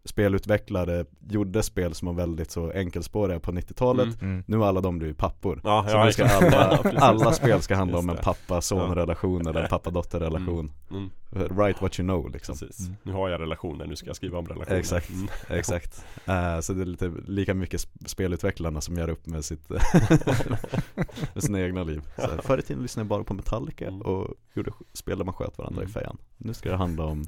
Spelutvecklare gjorde spel som var väldigt så enkelspåriga på 90-talet Mm. mm. Nu har alla de blivit pappor Ja, Så ja, nu ska. Ja, alla, alla spel ska handla om en pappa-son-relation eller en pappa-dotter-relation Mm. Write what you know liksom Precis. Mm. Nu har jag relationer, nu ska jag skriva om relationer. Exakt. Mm. Exakt, Eh, så det är lite lika mycket sp- spelutvecklarna som gör upp med sitt med sina egna liv så här, Förr i tiden lyssnade jag bara på Metallica Mm. och gjorde spel där man sköt varandra Mm. i fejan Nu ska det handla om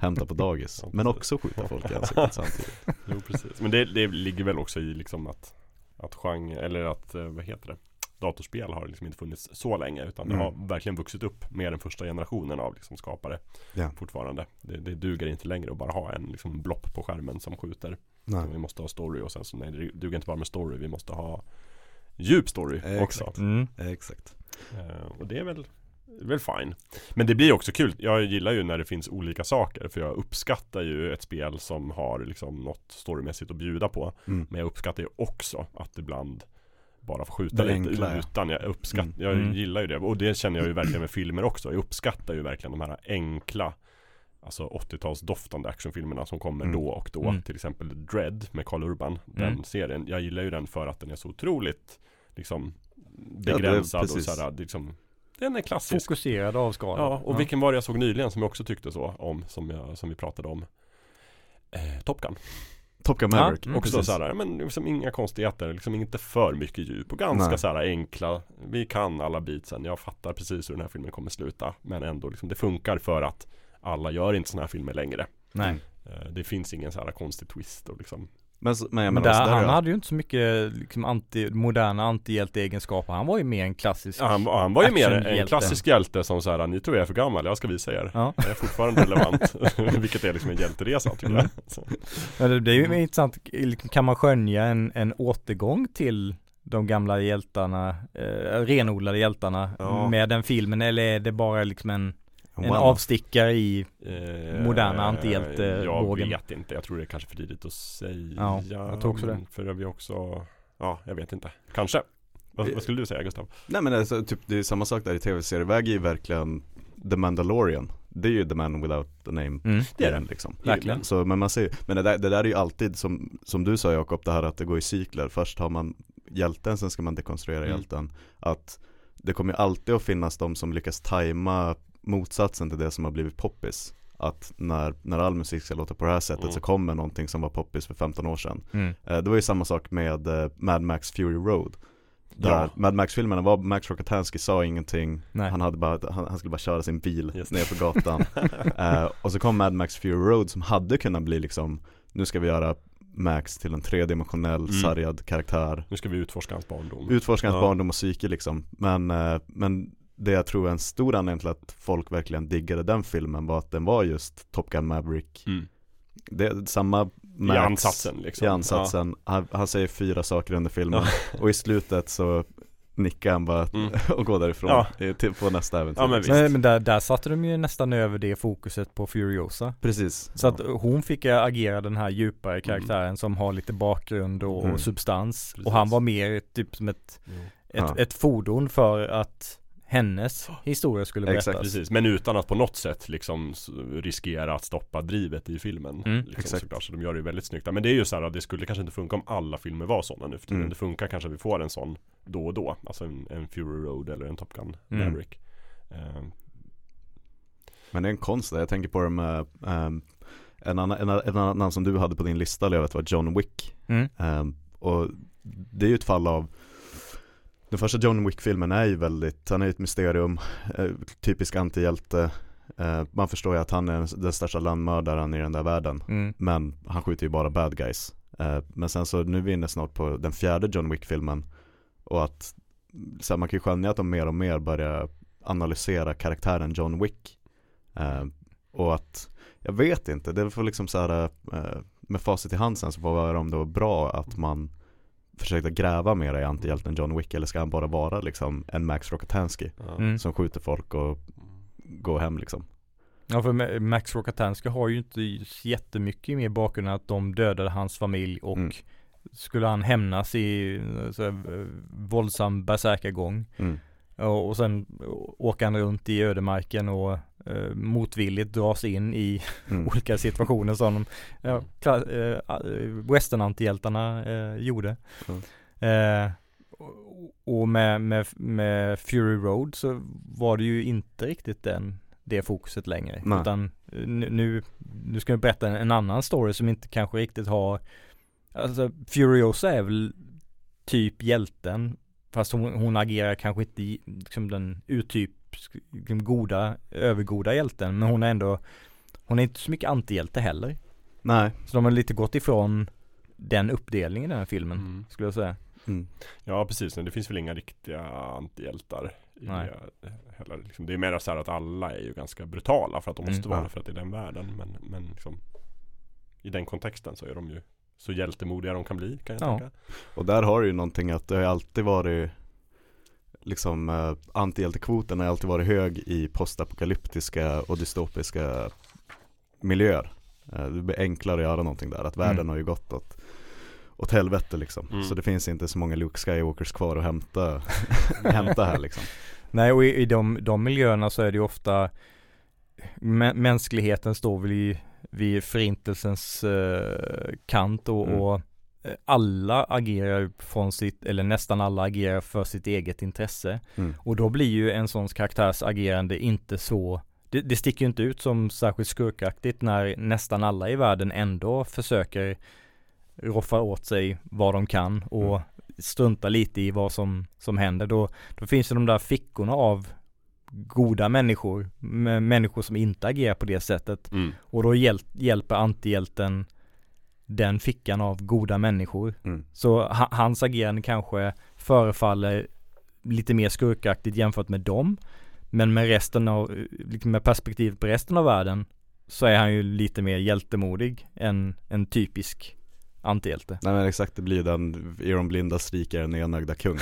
hämta på dagis, Ja, men också skjuta folk i ansiktet samtidigt Jo precis. Men det, det ligger väl också i liksom att Att genre, eller att, eh, vad heter det? Datorspel har liksom inte funnits så länge utan det Mm. har verkligen vuxit upp med den första generationen av liksom skapare Ja. Fortfarande det, det duger inte längre att bara ha en liksom blopp på skärmen som skjuter Nej. Vi måste ha story och sen så nej det duger inte bara med story Vi måste ha djup story Exakt. också Mm. Exakt Eh, Och det är väl det väl fine Men det blir också kul Jag gillar ju när det finns olika saker För jag uppskattar ju ett spel som har liksom något storymässigt att bjuda på mm. Men jag uppskattar ju också att ibland bara få skjuta Det lite enkla, ja. utan jag uppskattar, Mm. jag Mm. gillar ju det och det känner jag ju verkligen med filmer också Jag uppskattar ju verkligen de här enkla Alltså 80-tals doftande actionfilmerna som kommer Mm. då och då Mm. Till exempel Dread med Karl Urban Den Mm. serien, jag gillar ju den för att den är så otroligt Liksom Begränsad och precis. såhär, liksom Den är klassisk Fokuserad avskalad. Ja, och vilken var det jag såg nyligen som jag också tyckte så om Som, jag, som vi pratade om eh, Top Gun Top Gun Ja, Maverick, mm, Också precis. såhär, men liksom inga konstigheter, liksom inte för mycket djup och ganska Nej. såhär enkla Vi kan alla beatsen, jag fattar precis hur den här filmen kommer sluta Men ändå liksom, det funkar för att alla gör inte såna här filmer längre Nej. Eh, Det finns ingen så här konstig twist och liksom Men, så- men jag Men där, så han hade ju inte så mycket liksom anti, moderna antihjälteegenskaper. Han var ju mer en klassisk ja, han, han var ju mer en klassisk hjälte som såhär, ni tror jag är för gammal, jag ska visa er Ja. Jag är fortfarande relevant Vilket är liksom en hjälteresa tycker jag Mm. så. Men det, det är ju Mm. intressant, kan man skönja en, en återgång till de gamla hjältarna, eh, renodlade hjältarna Ja. med den filmen eller är det bara liksom en, en Wow. avstickare i Eh, Moderna antihjältevågen. Jag vet inte, jag tror det är kanske för tidigt att säga Ja, jag tror också det. För vi också Ja, jag vet inte Kanske Vad, vad skulle du säga Gustav? Nej men alltså, typ, det är samma sak där i tv-serieväg är ju verkligen The Mandalorian Det är ju The Man Without a Name mm. Det är det. liksom. Verkligen. Så, men man ser, men det där, det där är ju alltid som, som du sa Jakob, det här att det går i cykler Först har man hjälten, sen ska man dekonstruera Mm. hjälten Att det kommer ju alltid att finnas de som lyckas tajma motsatsen till det som har blivit poppis Att när, när all musik ska låta på det här sättet Mm. så kommer någonting som var poppis för 15 år sedan Mm. Eh, Det var ju samma sak med eh, Mad Max Fury Road där Ja. Mad Max-filmerna var, Max Rokatansky sa ingenting Nej. han, hade bara, han, han skulle bara köra sin bil Just ner på gatan Eh, Och så kom Mad Max Fury Road som hade kunnat bli liksom Nu ska vi göra Max till en tredimensionell Mm. sargad karaktär Nu ska vi utforska hans barndom. Utforska hans Ja. barndom och psyke liksom Men, eh, men det jag tror är en stor anledning till att folk verkligen diggade den filmen var att den var just Top Gun Maverick Mm. Det är samma Max I ansatsen liksom. i ansatsen. Han, han säger fyra saker under filmen och i slutet så nickar han bara Mm. och går därifrån Ja. till, på nästa äventyr. Ja, men visst. Men, men där, där satte de ju nästan över det fokuset på Furiosa. Precis. Så att hon fick agera den här djupare karaktären som har lite bakgrund och Mm. substans. Precis. Och han var mer typ som ett, Mm. ett, Ja. ett fordon för att hennes historia skulle berättas. Exakt, Precis, men utan att på något sätt liksom riskera att stoppa drivet i filmen. Mm, liksom, exakt. såklart, så de gör det ju väldigt snyggt. Men det är ju så här att det skulle kanske inte funka om alla filmer var sådana nu för tiden. Mm. Det funkar kanske att vi får en sån då och då. Alltså en, en Fury Road eller en Top Gun Mm. Maverick. Eh, Men det är en konst där. Jag tänker på det med ehm, en, annan, en, en annan som du hade på din lista, jag vet var John Wick. Mm. Ehm, och det är ju ett fall av Den första John Wick-filmen är ju väldigt, han är ju ett mysterium, eh, typisk antihjälte. Eh, Man förstår ju att han är den största landmördaren i den där världen. Mm. Men han skjuter ju bara bad guys. Eh, Men sen så nu är vi inne snart på den fjärde John Wick-filmen. Och att så här, man kan ju skönja att de mer och mer börjar analysera karaktären John Wick. Och att, jag vet inte, det får liksom så här med facit i hand sen så får vi höra om det var bra att man försökte gräva mer i antihjälten John Wick eller ska han bara vara liksom en Max Rockatansky ja. Mm. som skjuter folk och går hem liksom Ja för Ma- Max Rockatansky har ju inte jättemycket mer bakgrund än att de dödade hans familj och Mm. skulle han hämnas i så här, våldsam bärsärkagång mm. och, och sen åker han runt i ödemarken och eh, motvilligt dras in i Mm. olika situationer som ja, kla- eh, westernantihjältarna eh, gjorde. Mm. Eh, och- med, med, med Fury Road så var det ju inte riktigt den, det fokuset längre. Nej. Utan eh, nu, nu, ska vi berätta en, en annan story som inte kanske riktigt har Alltså Furiosa är väl typ hjälten Fast hon, hon agerar kanske inte liksom den urtyp liksom goda, övergoda hjälten men hon är ändå Hon är inte så mycket antihjälte heller Nej Så de har lite gått ifrån den uppdelningen i den här filmen Mm. skulle jag säga mm. Ja precis, men det finns väl inga riktiga antihjältar i Nej. det heller. Liksom. Det är mer så här att alla är ju ganska brutala för att de måste Mm. vara Ja. för att det är den världen. Men, men liksom, i den kontexten så är de ju så hjältemodiga de kan bli kan jag Ja. tänka. Och där har du ju någonting att det har alltid varit Liksom eh, antihjältekvoten har alltid varit hög i postapokalyptiska och dystopiska miljöer eh, Det blir enklare att göra någonting där, att världen Mm. har ju gått åt åt helvete liksom. Mm. Så det finns inte så många Luke Skywalkers kvar att hämta, hämta här liksom. Nej och i, i de, de miljöerna så är det ju ofta mä, Mänskligheten står väl i, vid förintelsens eh, kant och, Mm. och alla agerar från sitt, eller nästan alla agerar för sitt eget intresse. Mm. Och då blir ju en sån karaktärs agerande inte så det, det sticker ju inte ut som särskilt skurkaktigt när nästan alla i världen ändå försöker roffa åt sig vad de kan och Mm. strunta lite i vad som, som händer. Då, då finns det de där fickorna av goda människor, människor som inte agerar på det sättet. Mm. Och då hjäl hjälper antihjälten den fickan av goda människor. Mm. Så ha, hans agerande kanske förefaller lite mer skurkaktigt jämfört med dem. Men med resten av, liksom med perspektiv på resten av världen så är han ju lite mer hjältemodig än en typisk antihjälte. Nej men exakt, det blir den i de blindas rike är den enögda kung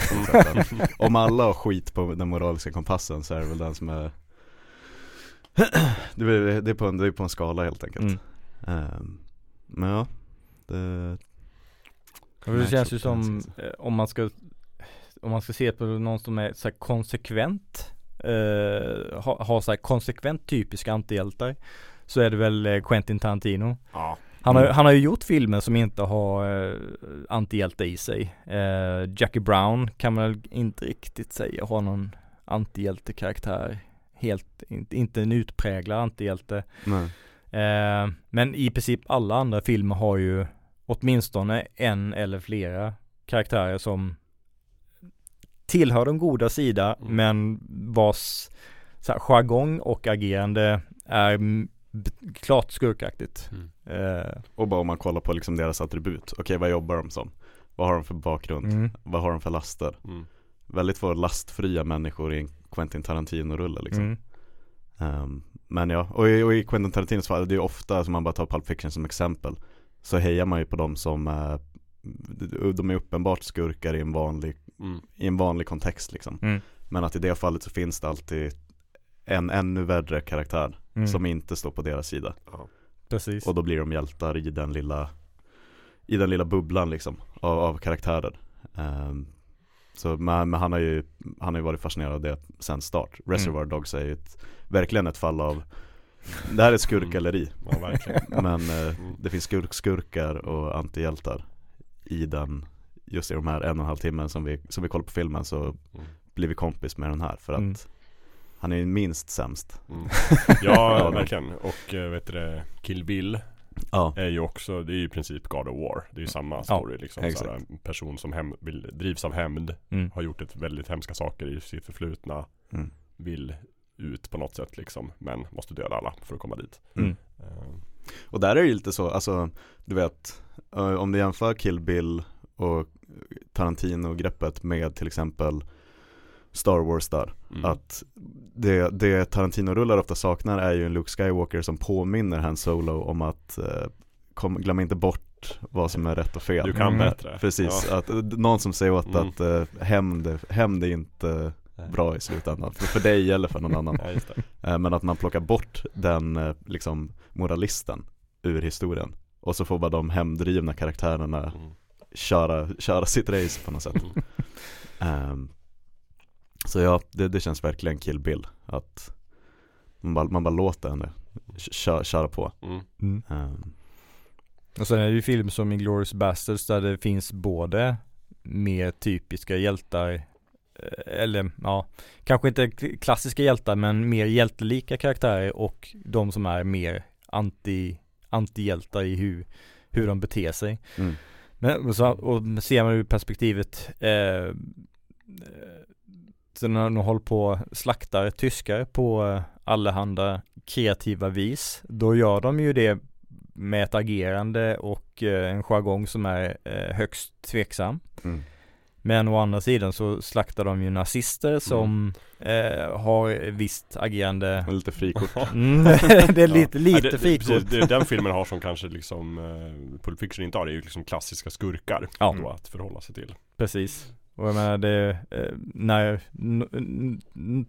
Om alla har skit på den moraliska kompassen så är det väl den som är Det är, på, en, det är på en skala helt enkelt Mm. Ehm, Men ja det, det känns ju som eh, om man ska om man ska se på någon som är så här konsekvent eh, har ha så här konsekvent typiska antihjältar så är det väl eh, Quentin Tarantino. Ja. Han har, Mm. han har ju gjort filmer som inte har eh, antihjälte i sig. Eh, Jackie Brown kan man väl inte riktigt säga har någon antihjältekaraktär. Helt, inte, inte en utpräglad antihjälte. nej. Eh, men i princip alla andra filmer har ju åtminstone en eller flera karaktärer som tillhör den goda sida Mm. men vars så här, jargong och agerande är klart skurkaktigt. Mm. Eh, Och bara om man kollar på liksom deras attribut. Okej, vad jobbar de som? Vad har de för bakgrund? mm, Vad har de för laster? Mm. Väldigt få lastfria människor i en Quentin Tarantino-rulle liksom. mm, Ehm, men ja, och i, och i Quentin Tarantinos fall, det är ju ofta, som man bara tar Pulp Fiction som exempel, så hejar man ju på dem som, eh, de- är uppenbart skurkar i en vanlig, Mm. i en vanlig kontext liksom. mm, Men att i det fallet så finns det alltid en ännu värre karaktär mm, som inte står på deras sida. Ja. precis. Och då blir de hjältar i den lilla, i den lilla bubblan liksom, av, av karaktärer. Ehm, så men, men han har ju, han har ju varit fascinerad av det sen start. Reservoir Dogs är ju ett, verkligen ett fall av, det här är skurkgalleri. ja, verkligen. Men eh, Mm. det finns skurk, skurkar och antihjältar i den, just i de här en och en halv timmen som vi, som vi kollar på filmen så Mm. blir vi kompis med den här för att Mm. han är ju minst sämst. Mm. Ja, Ja, verkligen. Och eh, vet du det, Kill Bill Ja, är ju också, det är ju i princip God of War. Det är ju samma story liksom. exakt. Såhär, en person som hem, vill, drivs av hämnd, Mm. har gjort ett väldigt hemska saker i sitt förflutna, mm. vill ut på något sätt liksom, men måste döda alla för att komma dit. Mm. Eh, Och där är det ju lite så, alltså du vet, om du jämför Kill Bill och Tarantino-greppet med till exempel Star Wars där. mm. Att det, det Tarantino-rullar ofta saknar är ju en Luke Skywalker som påminner Han Solo om att eh, kom, glöm inte bort vad som är rätt och fel. Du kan Mm. bättre. Precis, Ja. att eh, någon som säger åt Mm. att eh, hämnd, hämnd är inte. Bra i slutändan, för, för dig eller för någon annan. Ja, just det. Eh, Men att man plockar bort den eh, liksom moralisten ur historien. Och så får bara de hemdrivna karaktärerna Mm. köra, köra sitt race på något sätt. Mm. Ehm, så ja, det, det känns verkligen kill Bill. Att man bara, man bara låter henne köra, köra på. Mm. Ehm, Och sen är det ju film som Inglourious Basterds där det finns både mer typiska hjältar eh, eller ja, kanske inte klassiska hjältar men mer hjältelika karaktärer och de som är mer anti, antihjältar i hur, hur de beter sig. mm, Men och så, och ser man ur perspektivet eh, eh, så när de håller på slaktar tyskar på eh, allehanda kreativa vis då gör de ju det med ett agerande och eh, en jargong som är eh, högst tveksam. mm, Men å andra sidan så slaktar de ju nazister som eh, har visst agerande. och lite frikort. Mm, det är lite, Ja, lite det, det, frikort. precis, det den filmen har som kanske liksom eh, Pulp Fiction inte har, det är ju liksom klassiska skurkar Ja. då att förhålla sig till. Precis. Och jag menar det, eh, när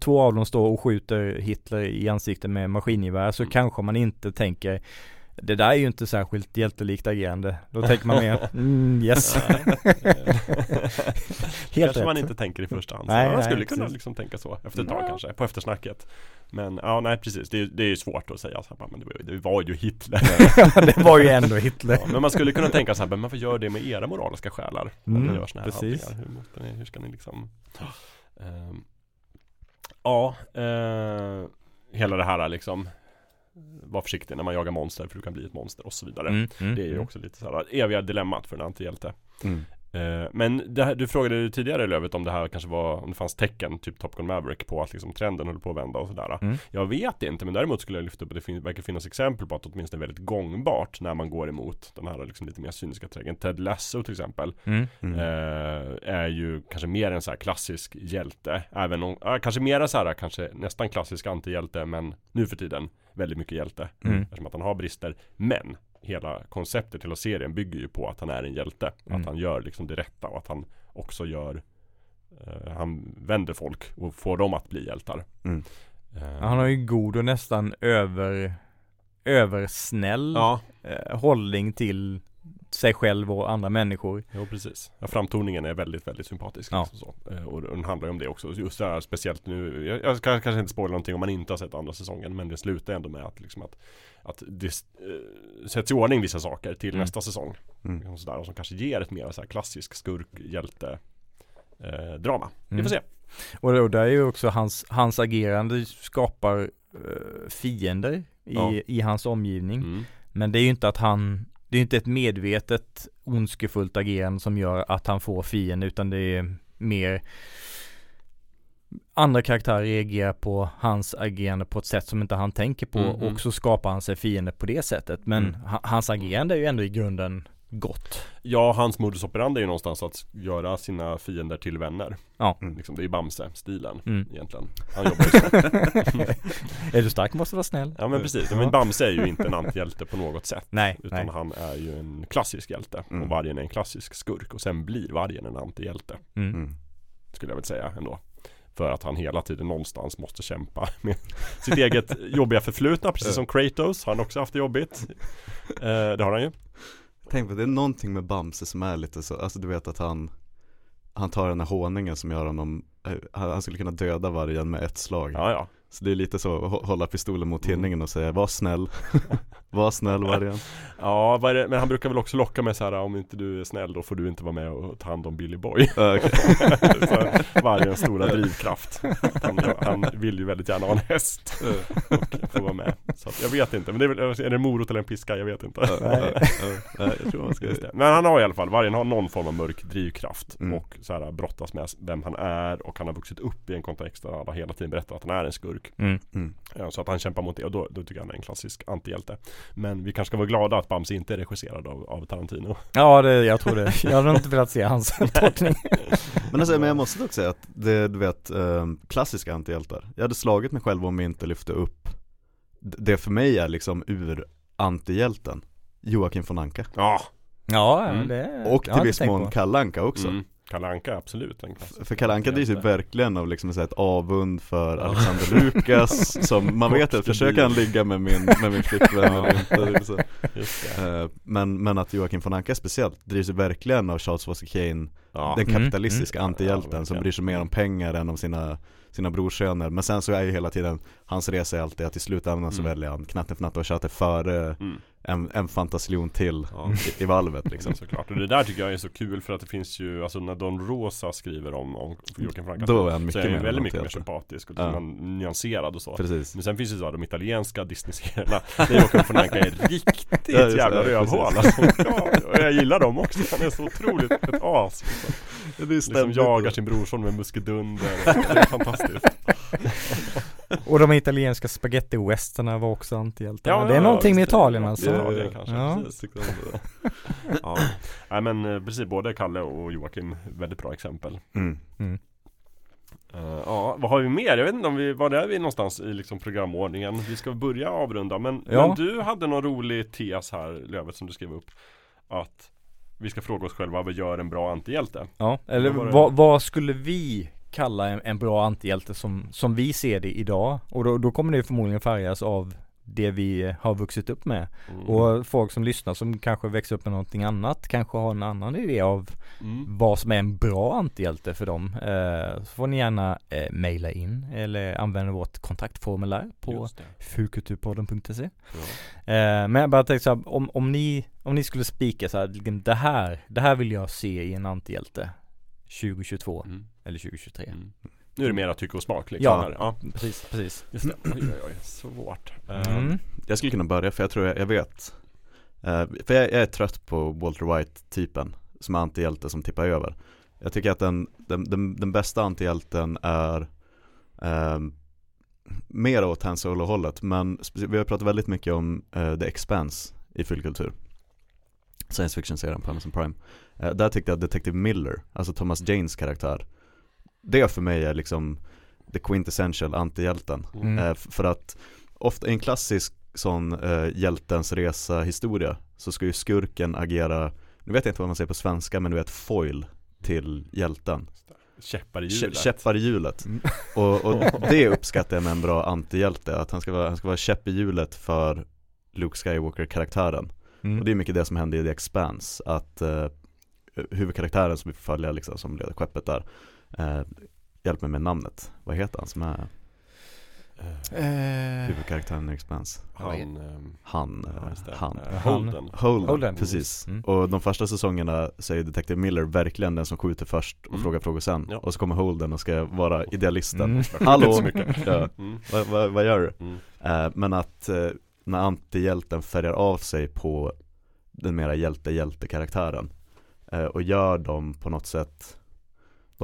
två av dem står och skjuter Hitler i ansiktet med maskingevär så Mm. kanske man inte tänker det där är ju inte särskilt hjältelikt agerande. Då tänker man mer, mm, yes. Helt kanske man rätt. inte tänker i första hand. Nej, man nej, skulle kunna precis. liksom tänka så efter ett tag Ja. kanske, på eftersnacket. Men ja, nej precis, det är, det är ju svårt att säga så här, men det var, ju- det var ju Hitler. Det var ju ändå Hitler. Ja, men man skulle kunna tänka så här, men varför gör det med era moraliska själar? När Mm, ni gör såna här precis. Hur, måste ni, hur ska ni liksom Ehm, Ja, eh, hela det här liksom Var försiktig när man jagar monster för du kan bli ett monster och så vidare Mm, mm, Det är ju mm. också lite så här eviga dilemmat för en antihjälte Mm. Eh, Men det här, du frågade ju tidigare Lövet om det här kanske var Om det fanns tecken, typ Top Gun Maverick på att liksom trenden håller på att vända och sådär Mm. Jag vet inte men däremot skulle jag lyfta upp att det fin- verkar finnas exempel på att det åtminstone är väldigt gångbart När man går emot den här liksom lite mer cyniska trägen Ted Lasso till exempel Mm. Mm. eh, Är ju kanske mer en så här klassisk hjälte Även om, kanske mera så här kanske nästan klassisk antihjälte men nu för tiden väldigt mycket hjälte Mm. Eftersom att han har brister Men hela konceptet, hela serien bygger ju på att han är en hjälte Mm. Att han gör liksom det rätta och att han också gör eh, Han vänder folk och får dem att bli hjältar Mm. Eh, Han har ju god och nästan över översnäll Ja, eh, hållning till sig själv och andra människor. jo precis ja, Framtoningen är väldigt, väldigt sympatisk Ja. liksom så. Och den handlar ju om det också Just det här speciellt nu Jag, jag kanske inte spoila någonting om man inte har sett andra säsongen Men det slutar ändå med att liksom att Att det eh, sätts i ordning vissa saker till Mm. nästa säsong Mm. liksom sådär, Och som kanske ger ett mer så här klassisk skurk, hjälte eh, Drama Vi Mm. får se Och, och där är ju också hans, hans agerande skapar eh, fiender i, Ja. i hans omgivning. mm. Men det är ju inte att han, det är inte ett medvetet ondskefullt agerande som gör att han får fiender utan det är mer andra karaktärer reagerar på hans agerande på ett sätt som inte han tänker på Mhm. och så skapar han sig fiender på det sättet. Men Mm. ha- hans agerande är ju ändå i grunden gott. Ja, hans modus operandi är ju någonstans att göra sina fiender till vänner Ja. Mm. liksom, Det är ju Bamse-stilen Mm. egentligen Han jobbar ju så är du stark måste du vara snäll. Ja men precis, Ja. men Bamse är ju inte en antihjälte på något sätt Nej, Utan nej. han är ju en klassisk hjälte Mm. och vargen är en klassisk skurk och sen blir vargen en antihjälte Mm. Mm. Skulle jag väl säga ändå För att han hela tiden någonstans måste kämpa med sitt eget jobbiga förflutna Precis som Kratos, han har också haft det jobbigt eh, Det har han ju Tänk på det är någonting med Bamse som är lite så, alltså du vet att han Han tar den här honungen som gör honom eh, Han skulle kunna döda vargen med ett slag. Ja ja. Så det är lite så, hå- hålla pistolen mot tinningen och säga var snäll Var snäll vargen Ja, det? men han brukar väl också locka med så här om inte du är snäll då får du inte vara med och ta hand om Billy Boy Vargens stora drivkraft han, han vill ju väldigt gärna ha en häst och få vara med Så att jag vet inte, men det är väl, är det en morot eller en piska? Jag vet inte. Men han har i alla fall, vargen har någon form av mörk drivkraft Mm. och så här brottas med vem han är och han har vuxit upp i en kontext där alla hela tiden berättar att han är en skurk Mm. mm. Ja, Så att han kämpar mot det och då, då tycker jag han är en klassisk antihjälte Men vi kanske ska vara glada att Bamse inte är regisserad av, av Tarantino Ja, det, jag tror det. Jag hade inte velat se hans tolkning. Men alltså, men jag måste dock säga att det, du vet, eh, klassiska antihjältar Jag hade slagit mig själv om vi inte lyfte upp Det för mig är liksom ur antihjälten Joakim von Anka Ja, Ja, Mm. det Och jag till viss mån. Kalle Anka också mm. Kalle Anka absolut en klassisk För Kalle Anka drivs ju verkligen av liksom så ett avund för Alexander Lukas Som man vet att försöker han ligga med min, med min flickvän eller inte det är så. Just det. Eh, men, men att Joakim von Anka speciellt drivs ju verkligen av Charles Foster Kane Ja, Den Mm, kapitalistiska mm. antihjälten Ja, som bryr sig mer om pengar än om sina, sina brorsöner Men sen så är ju hela tiden Hans resa är alltid att i slutändan så Mm. väljer han Knatten för natt och Chatte före mm. En, en fantasilion till ja. i, i valvet liksom Liksom. Såklart, och det där tycker jag är så kul för att det finns ju, alltså när Don Rosa skriver om, om Joakim Frank Då är han så mycket är han väldigt mycket mer sympatisk och Ja. man, nyanserad och så Precis Men sen finns det så här, de italienska Disney-serierna Där Joakim von Anka är riktigt Ja, jävla rövhål alltså. ja, och jag gillar dem också, han är så otroligt ett as liksom. Det är liksom jagar sin brorson med muskedunder Det är fantastiskt Och de italienska spaghetti-westerna var också antihjältar. Ja, det är ja, någonting med Italien ja, alltså. det ja, kanske, ja. precis. Ja. Nej men eh, precis, både Kalle och Joakim, väldigt bra exempel mm. Eh, ja, vad har vi mer? Jag vet inte om vi, var är vi någonstans i liksom programordningen? Vi ska börja avrunda men, Ja. men du hade någon rolig tes här Lövet som du skrev upp Att vi ska fråga oss själva vad gör en bra antihjälte? Ja, eller vad, vad skulle vi kalla en, en bra antihjälte som, som vi ser det idag? Och då, då kommer det förmodligen färgas av det vi har vuxit upp med. Mm. Och folk som lyssnar som kanske växer upp med någonting annat kanske har en annan idé av mm. vad som är en bra antihjälte för dem. Eh, så får ni gärna eh, mejla in eller använda vårt kontaktformulär på fulkulturpodden.se Ja. Eh, men jag bara tänkte så här, om, om ni, om ni skulle spika så här, liksom, det här, det här vill jag se i en antihjälte 2022 Mm. Eller 2023. Mm. Nu är det mera tycke och smak liksom Ja. här. ja Precis, precis. Just det, oj oj oj, svårt Eh, Mm. Jag skulle kunna börja för jag tror jag, jag vet Eh, För jag, jag är trött på Walter White-typen Som är antihjälte som tippar över Jag tycker att den, den, den, den bästa antihjälten är eh, Mer åt Han Solo-hållet Men vi har pratat väldigt mycket om eh, The Expanse i fyllkultur Science fiction-serien på Amazon Prime eh, Där tyckte jag Detective Miller, alltså Thomas Janes karaktär Det för mig är liksom The quintessential antihjälten Mm. Eh, För att ofta i en klassisk sån eh, hjältens resa historia så ska ju skurken agera, nu vet jag inte vad man säger på svenska men du vet foil till hjälten. Käppar i hjulet Käppar i hjulet. Mm. Och, och det uppskattar jag med en bra antihjälte, att han ska vara, han ska vara käpp i hjulet för Luke Skywalker-karaktären. Mm. Och det är mycket det som händer i The Expanse, att eh, huvudkaraktären som vi får följa liksom, som leder skeppet där, eh, hjälp mig med namnet, vad heter han som är Eh, Eh, huvudkaraktären i Expanse? Han, han, eh, han. Eh, Han. Holden Holden, Holden. precis. Mm. Och de första säsongerna så är Detective Miller verkligen den som skjuter först och Mm. frågar frågor sen. Ja. Och så kommer Holden och ska vara idealisten. Mm. Hallå! Ja. Mm. Vad, vad, vad gör du? Mm. Eh, men att när antihjälten färgar av sig på den mera hjälte-hjälte-karaktären eh, och gör dem på något sätt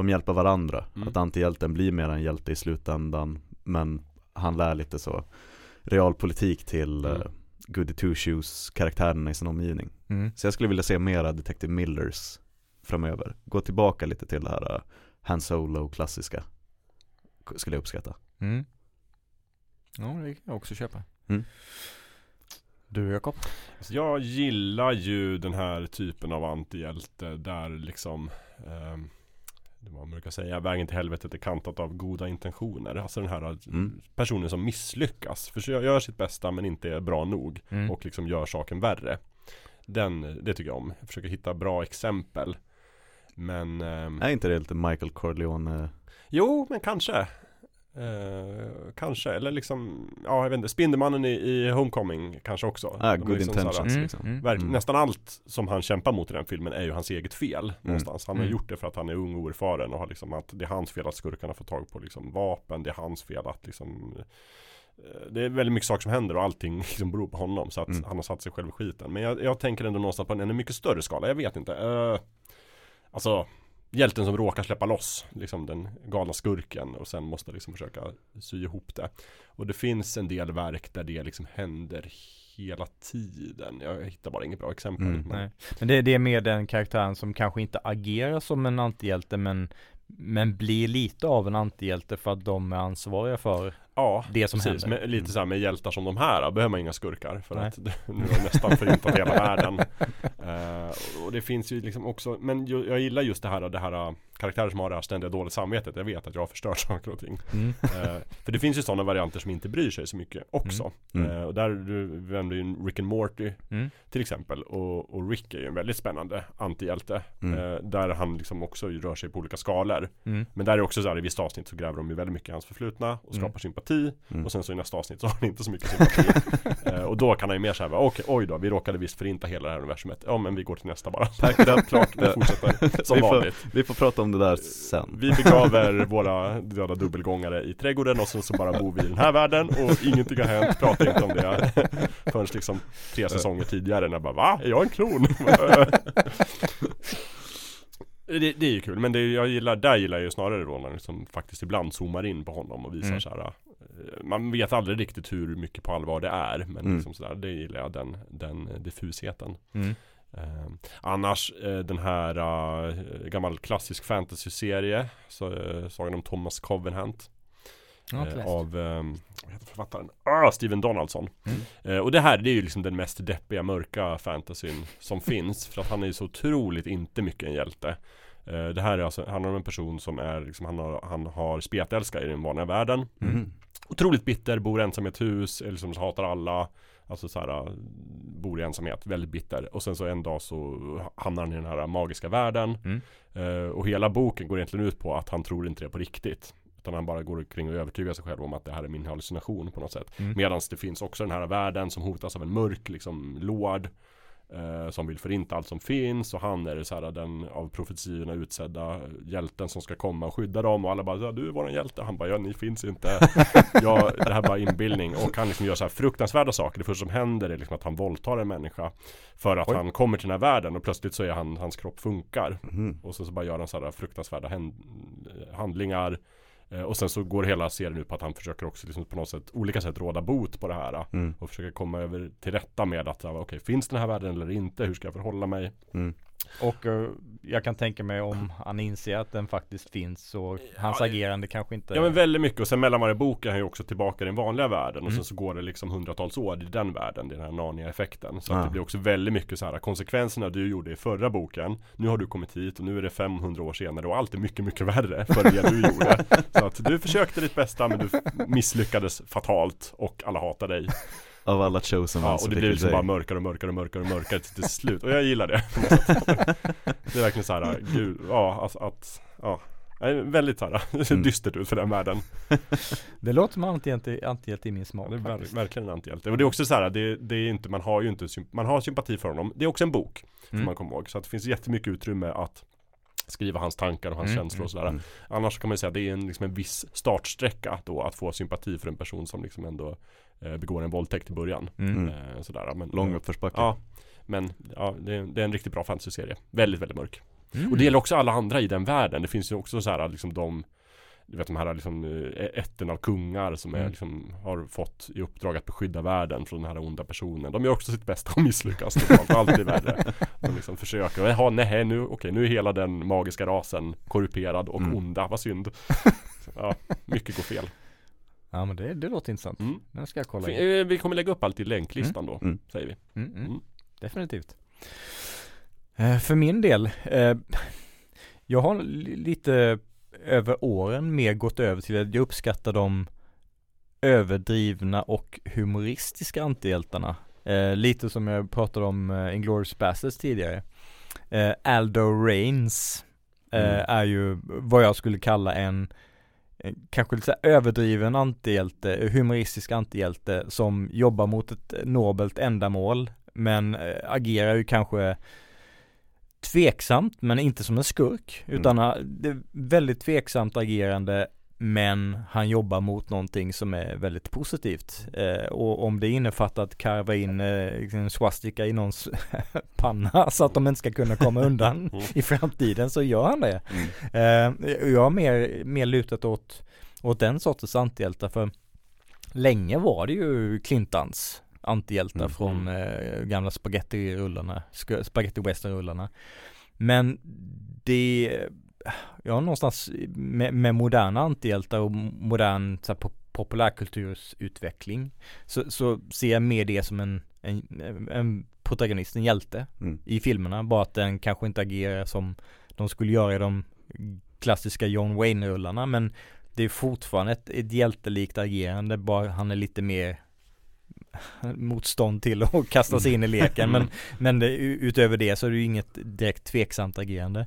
de hjälper varandra. Mm. Att antihjälten blir mer en hjälte i slutändan men han lär lite så realpolitik till Mm. uh, Goody Two Shoes karaktärerna i sin omgivning. Mm. Så jag skulle vilja se mera Detective Millers framöver. Gå tillbaka lite till det här uh, Han Solo klassiska. Skulle jag uppskatta. Mm. Ja, det kan jag också köpa. Mm. Du Jakob? Så jag gillar ju den här typen av antihjälte där liksom vad man brukar säga, vägen till helvetet är kantat av goda intentioner. Alltså den här Mm. personen som misslyckas. Försöker gör sitt bästa men inte är bra nog. Mm. Och liksom gör saken värre. Den, det tycker jag om. Jag försöker hitta bra exempel. Men ehm, Är inte det lite Michael Corleone? Jo, men kanske. Eh, kanske, eller liksom, ja jag vet inte, Spindelmannen i, i Homecoming kanske också. Ah, good liksom intentions. såhär, Mm, liksom. mm. verk- Mm. Nästan allt som han kämpar mot i den filmen är ju hans eget fel någonstans. Han har Mm. gjort det för att han är ung och oerfaren och har liksom att det är hans fel att skurkarna får tag på liksom vapen, det är hans fel att liksom eh, det är väldigt mycket saker som händer och allting liksom beror på honom så att Mm. han har satt sig själv i skiten. Men jag, jag tänker ändå någonstans på en ännu mycket större skala, jag vet inte. Uh, alltså Hjälten som råkar släppa loss liksom den galna skurken och sen måste liksom försöka sy ihop det. Och det finns en del verk där det liksom händer hela tiden. Jag hittar bara inget bra exempel. Mm. men- Nej. Men det, det är mer den karaktären som kanske inte agerar som en antihjälte men men blir lite av en antihjälte för att de är ansvariga för Ja, det som precis. händer. Med, lite så här med hjältar som de här behöver man inga skurkar för Nej. att nu har nästan förintat hela världen. Eh, och det finns ju liksom också, men ju, jag gillar just det här, det här äh, karaktärer som har det här ständiga dåliga samvetet. Jag vet att jag har förstört saker och ting. Mm. Eh, för det finns ju sådana varianter som inte bryr sig så mycket också. Mm. Eh, och där nämnde ju Rick and Morty Mm. till exempel. Och, och Rick är ju en väldigt spännande antihjälte. Mm. Eh, där han liksom också rör sig på olika skalor. Mm. Men där är också så här i visst avsnitt så gräver de ju väldigt mycket i hans förflutna och skapar Mm. Sympati. Mm. Och sen så i nästa avsnitt så har han inte så mycket sympati. eh, och då kan han ju mer säga, okej, oj då, vi råkade visst förinta hela det här universumet. Ja men vi går till nästa bara. Tack, det, Klart, vi fortsätter som Vi får- vanligt. Vi får prata om det där sen. Vi begraver våra döda dubbelgångare i trädgården och sen så bara bor vi i den här världen och ingenting har hänt, pratar inte om det förrän liksom tre säsonger tidigare när jag bara Va? Är jag en klon? det, det är ju kul, men det, jag gillar, där gillar jag ju snarare då när liksom faktiskt ibland zoomar in på honom och visar Mm. så här Man vet aldrig riktigt hur mycket på allvar det är Men Mm. liksom sådär, det gillar jag, den, den diffusheten Mm. Eh, annars eh, den här eh, gammal klassisk fantasy-serie så, eh, Sagan om Thomas Covenant inte eh. Av, eh, vad heter författaren? Ah, Steven Donaldson Mm. eh, Och det här det är ju liksom den mest deppiga mörka fantasyn som finns För att han är ju så otroligt inte mycket en hjälte eh, Det här är alltså, han är en person som är liksom, han har, han har spetälska i den vanliga världen Mm. Otroligt bitter, bor ensam i ett hus, eller liksom hatar alla. Alltså så här, bor i ensamhet, väldigt bitter. Och sen så en dag så hamnar han i den här magiska världen. Mm. Eh, Och hela boken går egentligen ut på att han tror inte det på riktigt. Utan han bara går omkring och övertygar sig själv om att det här är min hallucination på något sätt. Mm. Medan det finns också den här världen som hotas av en mörk liksom lord eh, Som vill förinta allt som finns. Och han är det så här, den av profetiorna utsedda hjälten som ska komma och skydda dem. Och alla bara ja, du är våran hjälte. Han bara ja ni finns inte. Ja, Det här är bara inbildning. Och han liksom gör så här fruktansvärda saker. Det första som händer är liksom att han våldtar en människa För att Oj. han kommer till den här världen. Och plötsligt så är han, hans kropp funkar. Mm. och sen så bara gör han så här fruktansvärda hän- handlingar Och sen så går hela serien ut på att han försöker också liksom på något sätt olika sätt råda bot på det här Mm. Och försöker komma över till rätta med att ja, okej, finns den här världen eller inte? Hur ska jag förhålla mig? Mm. Och eh, jag kan tänka mig om han inser att den faktiskt finns så hans Ja, agerande kanske inte Ja men väldigt mycket och sen mellan varje bok är han ju också tillbaka i den vanliga världen och Mm. sen så går det liksom hundratals år i den världen, är den här Narnia-effekten. Så Ah. att det blir också väldigt mycket så här konsekvenserna du gjorde i förra boken Nu har du kommit hit och nu är det 500 år senare och allt är mycket, mycket värre för det du gjorde. Så att du försökte ditt bästa men du misslyckades fatalt och alla hatar dig. Av alla chosen Ja, och det blir liksom dig. bara mörkare och mörkare och mörkare och mörkare till, till slut. Och jag gillar det. Det är verkligen så här, gud, ja, alltså att, ja. Det är Väldigt så här, det ser Mm. dystert ut för den världen. Det låter som antihjälte, antihjälte i min smak. Ja, det är ver- verkligen en antihjälte. Och det är också så här, det, det är inte, man har ju inte, man har sympati för honom. Det är också en bok, Mm. man komma ihåg. Så att det finns jättemycket utrymme att skriva hans tankar och hans Mm, känslor och sådär. Mm. Annars kan man ju säga att det är en, liksom en viss startsträcka då att få sympati för en person som liksom ändå begår en våldtäkt i början Mm. Mm. eh, sådär, men, Lång uppförsbacke. Ja, men ja, det är, det är en riktigt bra fantasyserie. Väldigt, väldigt mörk. Mm. Och det gäller också alla andra i den världen. Det finns ju också så här liksom de du vet de här liksom eh, ätten av kungar som är, Mm. liksom, har fått i uppdrag att beskydda världen från den här onda personen. De gör också sitt bästa och misslyckas totalt, alltid värre. De liksom försöker, jaha nej nu, okej nu är hela den magiska rasen korrumperad och Mm. onda, vad synd. Så, ja, mycket går fel. Ja men det, det låter intressant. Mm. Den ska jag kolla in. F- eh, Vi kommer lägga upp allt i länklistan då, Mm. säger vi. Mm, mm. Mm. Definitivt. Eh, för min del, eh, jag har li- lite över åren mer gått över till att jag uppskattar de överdrivna och humoristiska antihjältarna. Eh, lite som jag pratade om uh, Inglourious Basterds tidigare. Eh, Aldo Reigns eh, Mm. är ju vad jag skulle kalla en eh, kanske lite överdriven antihjälte, humoristisk antihjälte som jobbar mot ett nobelt ändamål men eh, agerar ju kanske tveksamt men inte som en skurk utan eh, det är väldigt tveksamt agerande men han jobbar mot någonting som är väldigt positivt. Eh, och om det innefattar att karva in eh, en swastika i någons panna så att de inte ska kunna komma undan Mm. i framtiden så gör han det. Mm. Eh, jag har mer, mer lutat åt, åt den sortens antihjältar för länge var det ju Clintons antihjältar Mm. från eh, gamla spagettirullarna, spaghetti western-rullarna. Men det, jag har någonstans med, med moderna antihjältar och modern så här, pop- populärkultursutveckling så, så ser jag mer det som en, en, en protagonist, en hjälte Mm. i filmerna. Bara att den kanske inte agerar som de skulle göra i de klassiska John Wayne-rullarna. Men det är fortfarande ett, ett hjältelikt agerande. Bara han är lite mer motstånd till att kasta sig in i leken. Men, men det, utöver det så är det ju inget direkt tveksamt agerande.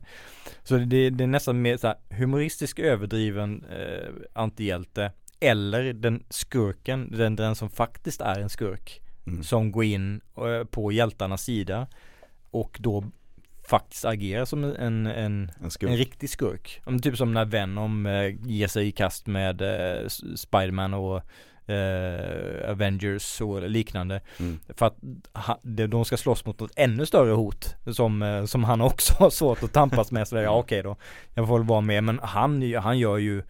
Så det, det är nästan mer så här humoristisk överdriven eh, antihjälte. Eller den skurken, den, den som faktiskt är en skurk Mm. som går in eh, på hjältarnas sida och då faktiskt agerar som en, en, En en riktig skurk. Typ som när Venom eh, ger sig i kast med eh, Spiderman och eh, Avengers och liknande. Mm. För att ha, de ska slåss mot något ännu större hot som, eh, som han också har svårt att tampas med. Så där, ja okej då, jag får väl vara med. Men han, han gör ju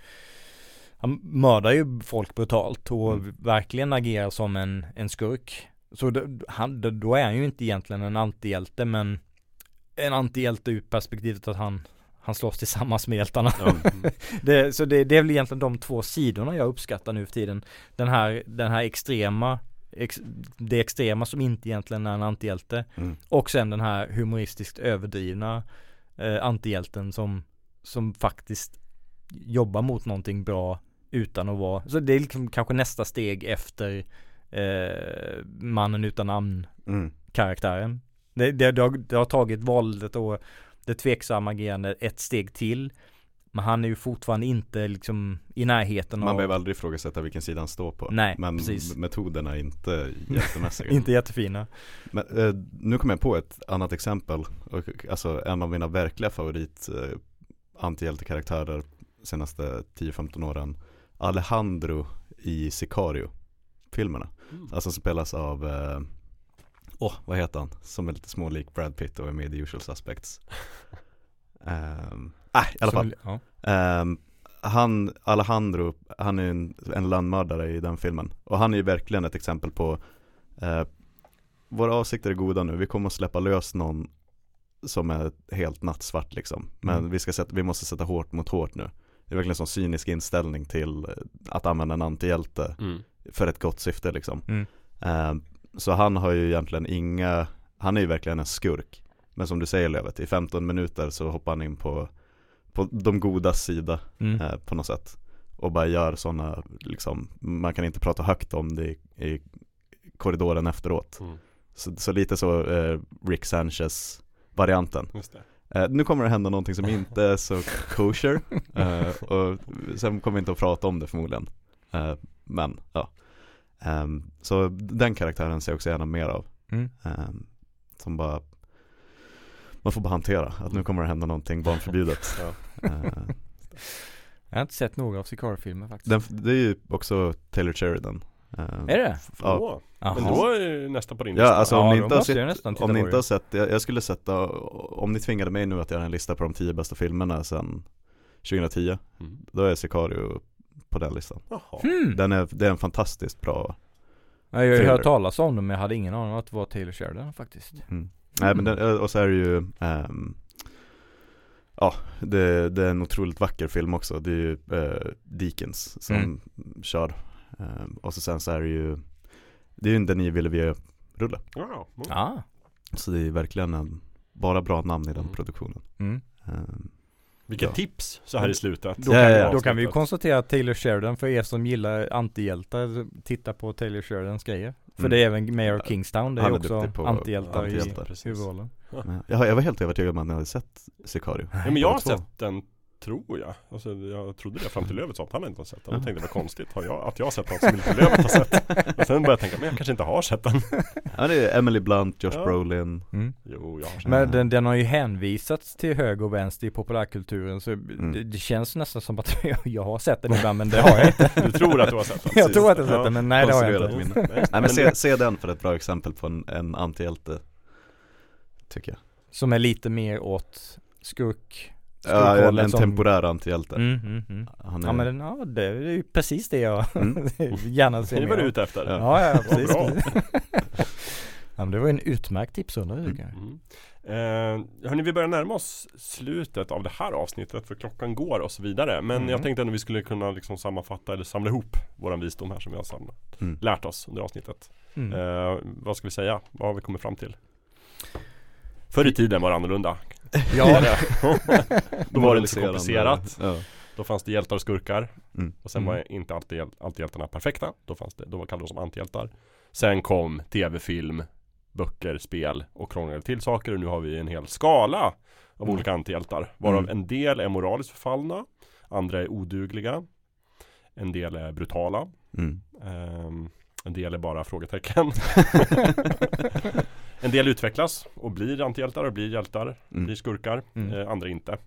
han mördar ju folk brutalt och Mm. verkligen agerar som en, en skurk. Så då, han, då- då är han ju inte egentligen en antihjälte men en antihjälte ur perspektivet att han, han slåss tillsammans med hjältarna. Ja. Det, så det, det är väl egentligen de två sidorna jag uppskattar nu för tiden. Den här, den här extrema, ex, det extrema som inte egentligen är en antihjälte. Mm. Och sen den här humoristiskt överdrivna eh, antihjälten som, som faktiskt jobbar mot någonting bra utan att vara, så det är liksom kanske nästa steg efter eh, mannen utan namn Mm. karaktären. Det, det, det, har, det har tagit våldet och det tveksamma agerandet ett steg till. Men han är ju fortfarande inte liksom i närheten Man av behöver aldrig ifrågasätta vilken sida han står på. Nej, Men precis. metoderna är inte jättemässiga. Inte jättefina. Men, eh, nu kommer jag på ett annat exempel. Och, alltså en av mina verkliga favorit eh, antihjältekaraktärer senaste 10-15 åren. Alejandro i Sicario-filmerna. Mm. Alltså spelas av, eh, åh vad heter han? Som är lite smålik Brad Pitt och är med i The Usual Suspects. Um, äh, i alla fall. Som- Ja. Ehm, han, Alejandro, han är en, en landmördare i den filmen. Och han är ju verkligen ett exempel på eh, Våra avsikter är goda nu, vi kommer att släppa lös någon som är helt nattsvart liksom. Men Mm. vi, ska sätta, vi måste sätta hårt mot hårt nu. Det är verkligen en sån cynisk inställning till att använda en antihjälte Mm. för ett gott syfte liksom. Mm. Ehm, så han har ju egentligen inga, han är ju verkligen en skurk. Men som du säger Lövet, i 15 minuter så hoppar han in på, på de godas sida Mm. eh, på något sätt. Och bara gör sådana, liksom, man kan inte prata högt om det i, i korridoren efteråt. Mm. Så, så lite så eh, Rick Sanchez varianten. Just det. Eh, nu kommer det hända någonting som inte är så kosher. Eh, och sen kommer vi inte att prata om det förmodligen. Eh, men ja. Ehm, så den karaktären ser jag också gärna mer av. Mm. Ehm, som bara man får bara hantera att nu kommer det hända någonting barnförbjudet. Ja. Eh, Jag har inte sett några av Sicario-filmer faktiskt. den, det är ju också Taylor Sheridan Eh, Är det? Ja, Jaha. Men då är det nästa på din Ja, lista. alltså om Ja, ni inte har sett, om ni inte har sett, jag, jag skulle sätta, om ni tvingade mig nu att göra en lista på de tio bästa filmerna sen 2010, Mm. då är Sicario på den listan. Jaha. Hmm. Den är, det är en fantastiskt bra, Ja, jag har ju hört talas om den men jag hade ingen aning om att det var Taylor Sheridan faktiskt. mm. nej men den, och så är det ju ehm, Ja, det, det är en otroligt vacker film också. Det är ju eh, Deakins som Mm. kör. Ehm, och så sen så är det ju Det är ju en Denis Villeneuve-rulle. Ja, mm. Ah. Så det är verkligen en, bara bra namn i den Mm. produktionen. Mm. Ehm, Vilket Ja. tips så här i slutet. Då, Ja, kan, ja, ja. då kan vi ju konstatera att Taylor Sheridan, för er som gillar antihjältar, titta på Taylor Sheridans grejer. För Mm. det är även Mayor of Kingstown, det är är också på antihjältar antihjältar, i precis. huvudrollen. men jag, jag var helt övertygad om att ni hade sett Sicario. Ja, men jag har sett den, tror jag. Alltså, jag trodde det fram till Lövet sa att han inte har sett den. Då Ja. tänkte jag, vad konstigt har jag, att jag har sett något som inte Lövet har sett. Och sen började jag tänka, men jag kanske inte har sett den. Ja det är Emily Blunt, Josh Ja. Brolin. Mm. Jo, jag har sett Men den, den har ju hänvisats till höger och vänster i populärkulturen så Mm. det, det känns nästan som att jag har sett den ibland men det har jag inte. den. Du tror att du har sett den? Jag tror att jag har sett den men nej det har jag inte. minne. Nej men se, se den för ett bra exempel på en, en antihjälte Tycker jag Som är lite mer åt skurk Ja, en, en som- temporär antihjälte mm, mm, mm. Han är, Ja men ja, det är ju precis det jag Mm. gärna Det ser mer vad du ute efter. Ja. Ja, ja precis. ja, men det var ju en utmärkt tipsrunda jag. Mm. Eh, hörni, vi börjar närma oss slutet av det här avsnittet för klockan går och så vidare. Men Mm. jag tänkte ändå vi skulle kunna liksom sammanfatta eller samla ihop våran visdom här som vi har samlat, mm. lärt oss under avsnittet. Mm. Eh, vad ska vi säga? Vad har vi kommit fram till? Förr i tiden var det annorlunda. Ja, Då var det inte så komplicerat. ja. Då fanns det hjältar och skurkar. Mm. Och sen Mm. var inte alltid, alltid hjältarna perfekta. Då fanns det, då kallades de som antihjältar. Sen kom tv-film, böcker, spel och krånglade till saker. Och nu har vi en hel skala av Mm. olika antihjältar. Varav Mm. en del är moraliskt förfallna. Andra är odugliga. En del är brutala. Mm. Ehm, en del är bara frågetecken. en del utvecklas och blir antihjältar och blir hjältar, Mm. blir skurkar. Mm. Eh, andra inte.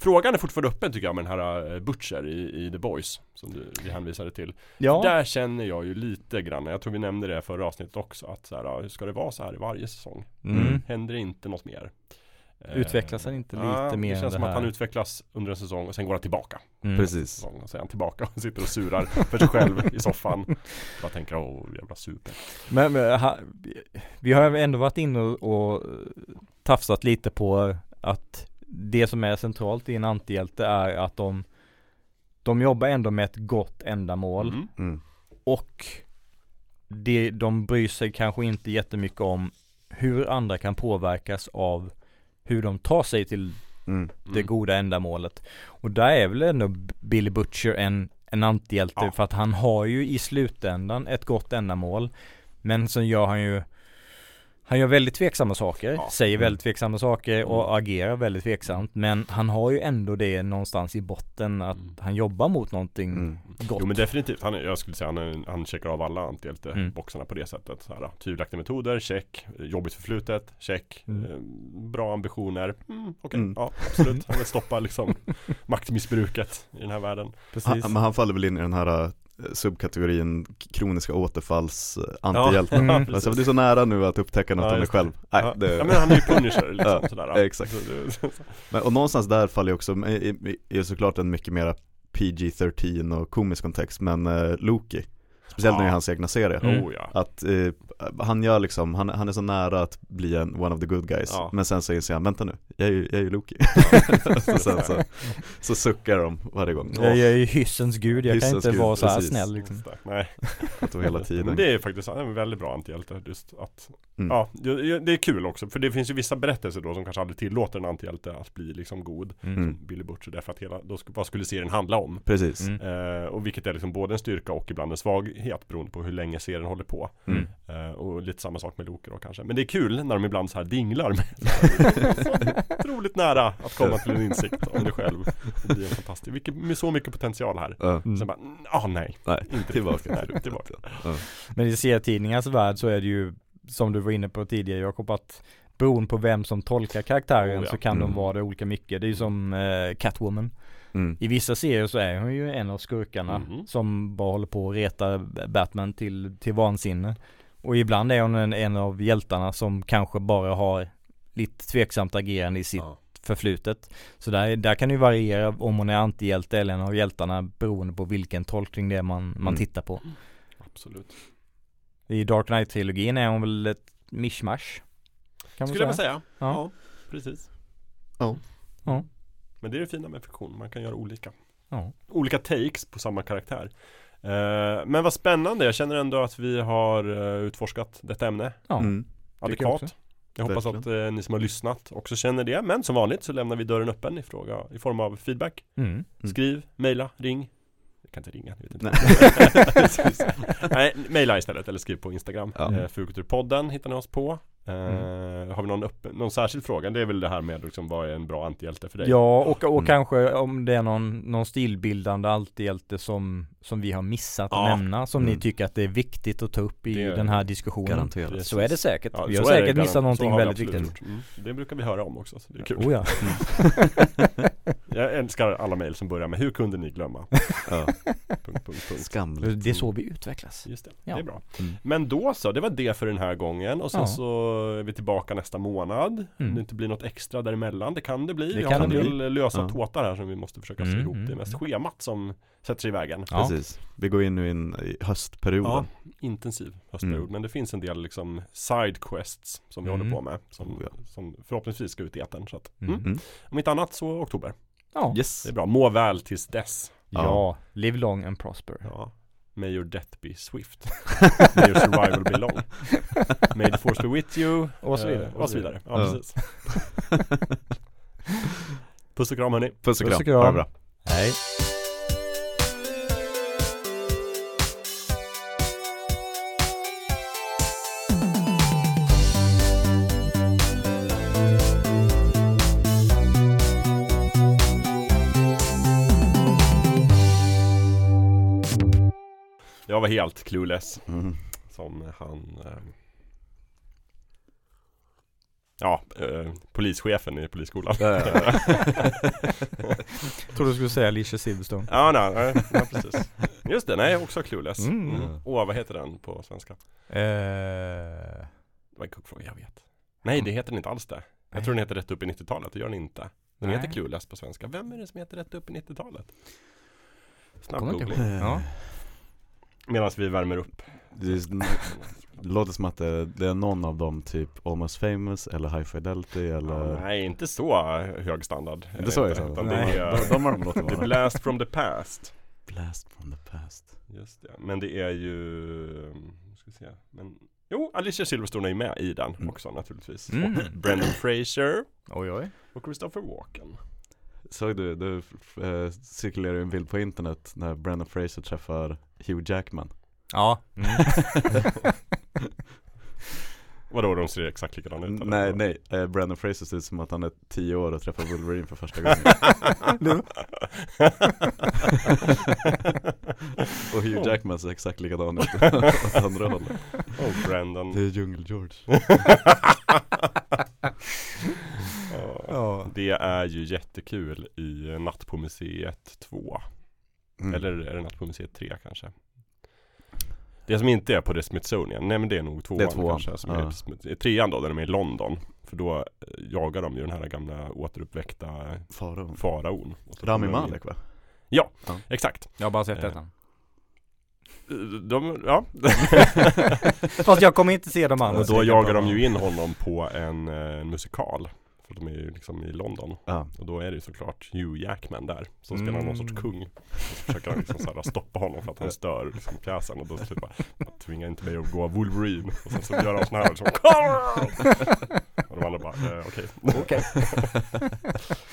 Frågan är fortfarande öppen tycker jag med den här eh, Butcher i, i The Boys Som du, vi hänvisade till ja. Där känner jag ju lite grann, jag tror vi nämnde det förra avsnittet också Att så här, ska det vara så här i varje säsong? Mm. Händer det inte något mer? Eh, Utvecklas han inte lite mer Det än känns det som att han utvecklas under en säsong och sen går han tillbaka Mm. Precis och så är han tillbaka och sitter och surar för sig själv i soffan Bara tänker åh jävla super Men, men ha, vi har ändå varit inne och, och tafsat lite på att det som är centralt i en antihjälte är att de de jobbar ändå med ett gott ändamål Mm. mm. och det, de bryr sig kanske inte jättemycket om hur andra kan påverkas av hur de tar sig till Mm. det Mm. goda ändamålet. Och där är väl ändå Billy Butcher en, en antihjälte Ja. för att han har ju i slutändan ett gott ändamål. Men så gör han ju han gör väldigt tveksamma saker, Ja. säger Mm. väldigt tveksamma saker och Mm. agerar väldigt tveksamt. Men han har ju ändå det någonstans i botten att Mm. han jobbar mot någonting Mm. gott. Jo men definitivt, han, är- jag skulle säga han, han checkar av alla Mm. antihjälteboxarna på det sättet så här, Tvivelaktiga metoder, check Jobbigt förflutet, check Mm. eh, Bra ambitioner, mm, okej, Mm. ja absolut Han vill stoppa liksom maktmissbruket i den här världen Precis. han, Men han faller väl in i den här subkategorin kroniska återfalls eh, antihjälte Mm. Alltså du är så nära nu att upptäcka något Ja, om dig själv Nej, ja. det, ja men han är ju punisher liksom Ja, sådär exakt. Men, och någonstans där faller ju också, är såklart en mycket mera PG-13 och komisk kontext, men eh, Loki Speciellt Ja. nu i hans egna serie Mm. Oh ja Att eh, han gör liksom, han, han är så nära att bli en one of the good guys Ja. Men sen så inser han, vänta nu, jag är ju, jag är ju Loki så, sen så, så suckar de varje gång jag, jag är ju hyssens gud, jag Hyssens kan inte gud, vara så här precis. snäll liksom. Nej, Att de hela tiden men det är faktiskt en väldigt bra antihjälte just att Mm. Ja, det det är kul också för det finns ju vissa berättelser då som kanske aldrig tillåter en antihjälte att bli liksom god Mm. Billy Butcher därför att hela, då, vad skulle serien handla om? Precis Mm. Eh, och vilket är liksom både en styrka och ibland en svaghet beroende på hur länge serien håller på Mm. eh, Och lite samma sak med Loke då kanske Men det är kul när de ibland så här dinglar med så Otroligt nära att komma till en insikt om dig själv Det blir en fantastisk, vilket, med så mycket potential här Ja. Mm. Sen bara, mm, ah nej Nej, Inte tillbaka Nej, till tillbaka. Ja. Men i serietidningarnas värld så är det ju som du var inne på tidigare Jakob att beroende på vem som tolkar karaktären Oh, ja. så kan Mm. de vara det olika mycket. Det är ju som eh, Catwoman. Mm. I vissa serier så är hon ju en av skurkarna Mhm. som bara håller på att reta Batman till, till vansinne. Och ibland är hon en, en av hjältarna som kanske bara har lite tveksamt agerande i sitt Ja. förflutet. Så där, där kan det ju variera om hon är antihjälte eller en av hjältarna beroende på vilken tolkning det är man, man Mm. tittar på. Absolut. I Dark Knight-trilogin är hon väl ett mishmash? Skulle jag säga. väl säga. Ja. Ja, precis. Ja. Ja. Men det är det fina med fiktion, man kan göra olika. Ja. Olika takes på samma karaktär. Eh, men vad spännande, jag känner ändå att vi har eh, utforskat detta ämne Ja. Mm. Tycker jag adekvat. Jag hoppas att eh, ni som har lyssnat också känner det. Men som vanligt så lämnar vi dörren öppen i, fråga, i form av feedback. Mm. Mm. Skriv, mejla, ring. Jag kan inte ringa, jag vet inte. Nej. Nej, mejla istället eller skriv på Instagram. Ja. Eh, Fulkulturpodden hittar ni oss på. Mm. Har vi någon, öppen, någon särskild fråga? Det är väl det här med liksom, vad är en bra antihjälte för dig? Ja, och, och Mm. kanske om det är någon, någon stilbildande antihjälte som, som vi har missat Ja. att nämna, som Mm. ni tycker att det är viktigt att ta upp i Det- den här diskussionen. Garanterat. Så är det säkert. Ja, vi har säkert missat någonting väldigt viktigt. Mm. Det brukar vi höra om också, så det är kul. Oh ja. Jag älskar alla mejl som börjar med Hur kunde ni glömma? Ja. punkt, punkt, punkt. Skamligt. Det är så vi utvecklas. Just det, Ja. det är bra. Mm. Men då så, det var det för den här gången och sen Ja. så är vi tillbaka nästa månad. Om Mm. det inte blir något extra däremellan, det kan det bli. Det vi kan har en del lösa Ja. tåtar här som vi måste försöka Mm, ihop. mm, Det är mest mm. schemat som sätter sig i vägen. Ja. Precis. Vi går in nu in i höstperioden. Ja, intensiv höstperiod. Mm. Men det finns en del liksom side quests som vi Mm. håller på med. Som, Oh, som förhoppningsvis ska ut i etern. Så att, Mm. mm. Mm. Om inte annat så oktober. Ja. Yes. Det är bra. Må väl tills dess. ja. Live long and prosper. Ja. May your death be swift. May your survival be long. May the force be with you. Och så vidare. Eh, och så vidare. Ja, Ja. precis. Puss och kram hörni. Puss och Puss kram. och kram. Ha det bra. Hej. Jag var helt clueless. Mm. Som han eh, Ja, eh, polischefen i polisskolan. Ja, ja, ja. Tror du skulle säga Alicia Silverstone. Ja, nej, nej, ja, precis. Just det, nej, också clueless. Mm. Mm. Åh, vad heter den på svenska? Eh, Det var en kuggfråga, jag vet. Nej, det heter den inte alls det. Jag Nej. tror den heter Rätt upp i 90-talet, det gör den inte. Den Nej. heter Clueless på svenska. Vem är det som heter Rätt upp i 90-talet? Snabb googling. Ja. Medan vi värmer upp. Det är- det låter som att det, det är någon av dem typ Almost famous eller High Fidelity eller Ja, nej, inte så hög standard. Inte så det. utan Nej. det är de, de har de låtit The vara. Blast from the Past. Blast from the past. Just det. Men det är ju, nu ska vi se. Men, jo, Alicia Silverstone är ju med i den Mm. också naturligtvis. Mm. Och Brendan Fraser Oj oj. och Christopher Walken. Såg du, det eh, cirkulerar ju en bild på internet när Brandon Fraser träffar Hugh Jackman. Ja. Mm. Vadå, de ser exakt likadana ut? eller? Nej, nej, eh, Brandon Fraser ser ut som att han är tio år och träffar Wolverine för första gången. och Hugh Jackman ser exakt likadan ut åt andra hållet. Oh, Brandon. Det är Djungel George. Ja. Ja. Det är ju jättekul i Natt på museet 2 Mm. Eller är det Natt på museet 3 kanske? Det som inte är på The Smithsonian, nej men det är nog tvåan, Det är tvåan, kanske som ja. är, trean då, där de är i London För då eh, jagar de ju den här gamla återuppväckta Farao. faraon Och så Rami Malek va? Exakt Jag har bara sett Eh. detta. de, Ja, Fast jag kommer inte se de andra. och då jagar de ju in honom på en, eh, en musikal För de är ju liksom i London Ja. Och då är det ju såklart Hugh Jackman där Som spelar Mm. någon sorts kung Och så försöker han liksom så här stoppa honom för att han stör liksom pjäsen Och då typ bara Tvinga inte mig att gå Wolverine Och sen så gör han sån här liksom Och de andra bara eh, okej Okej.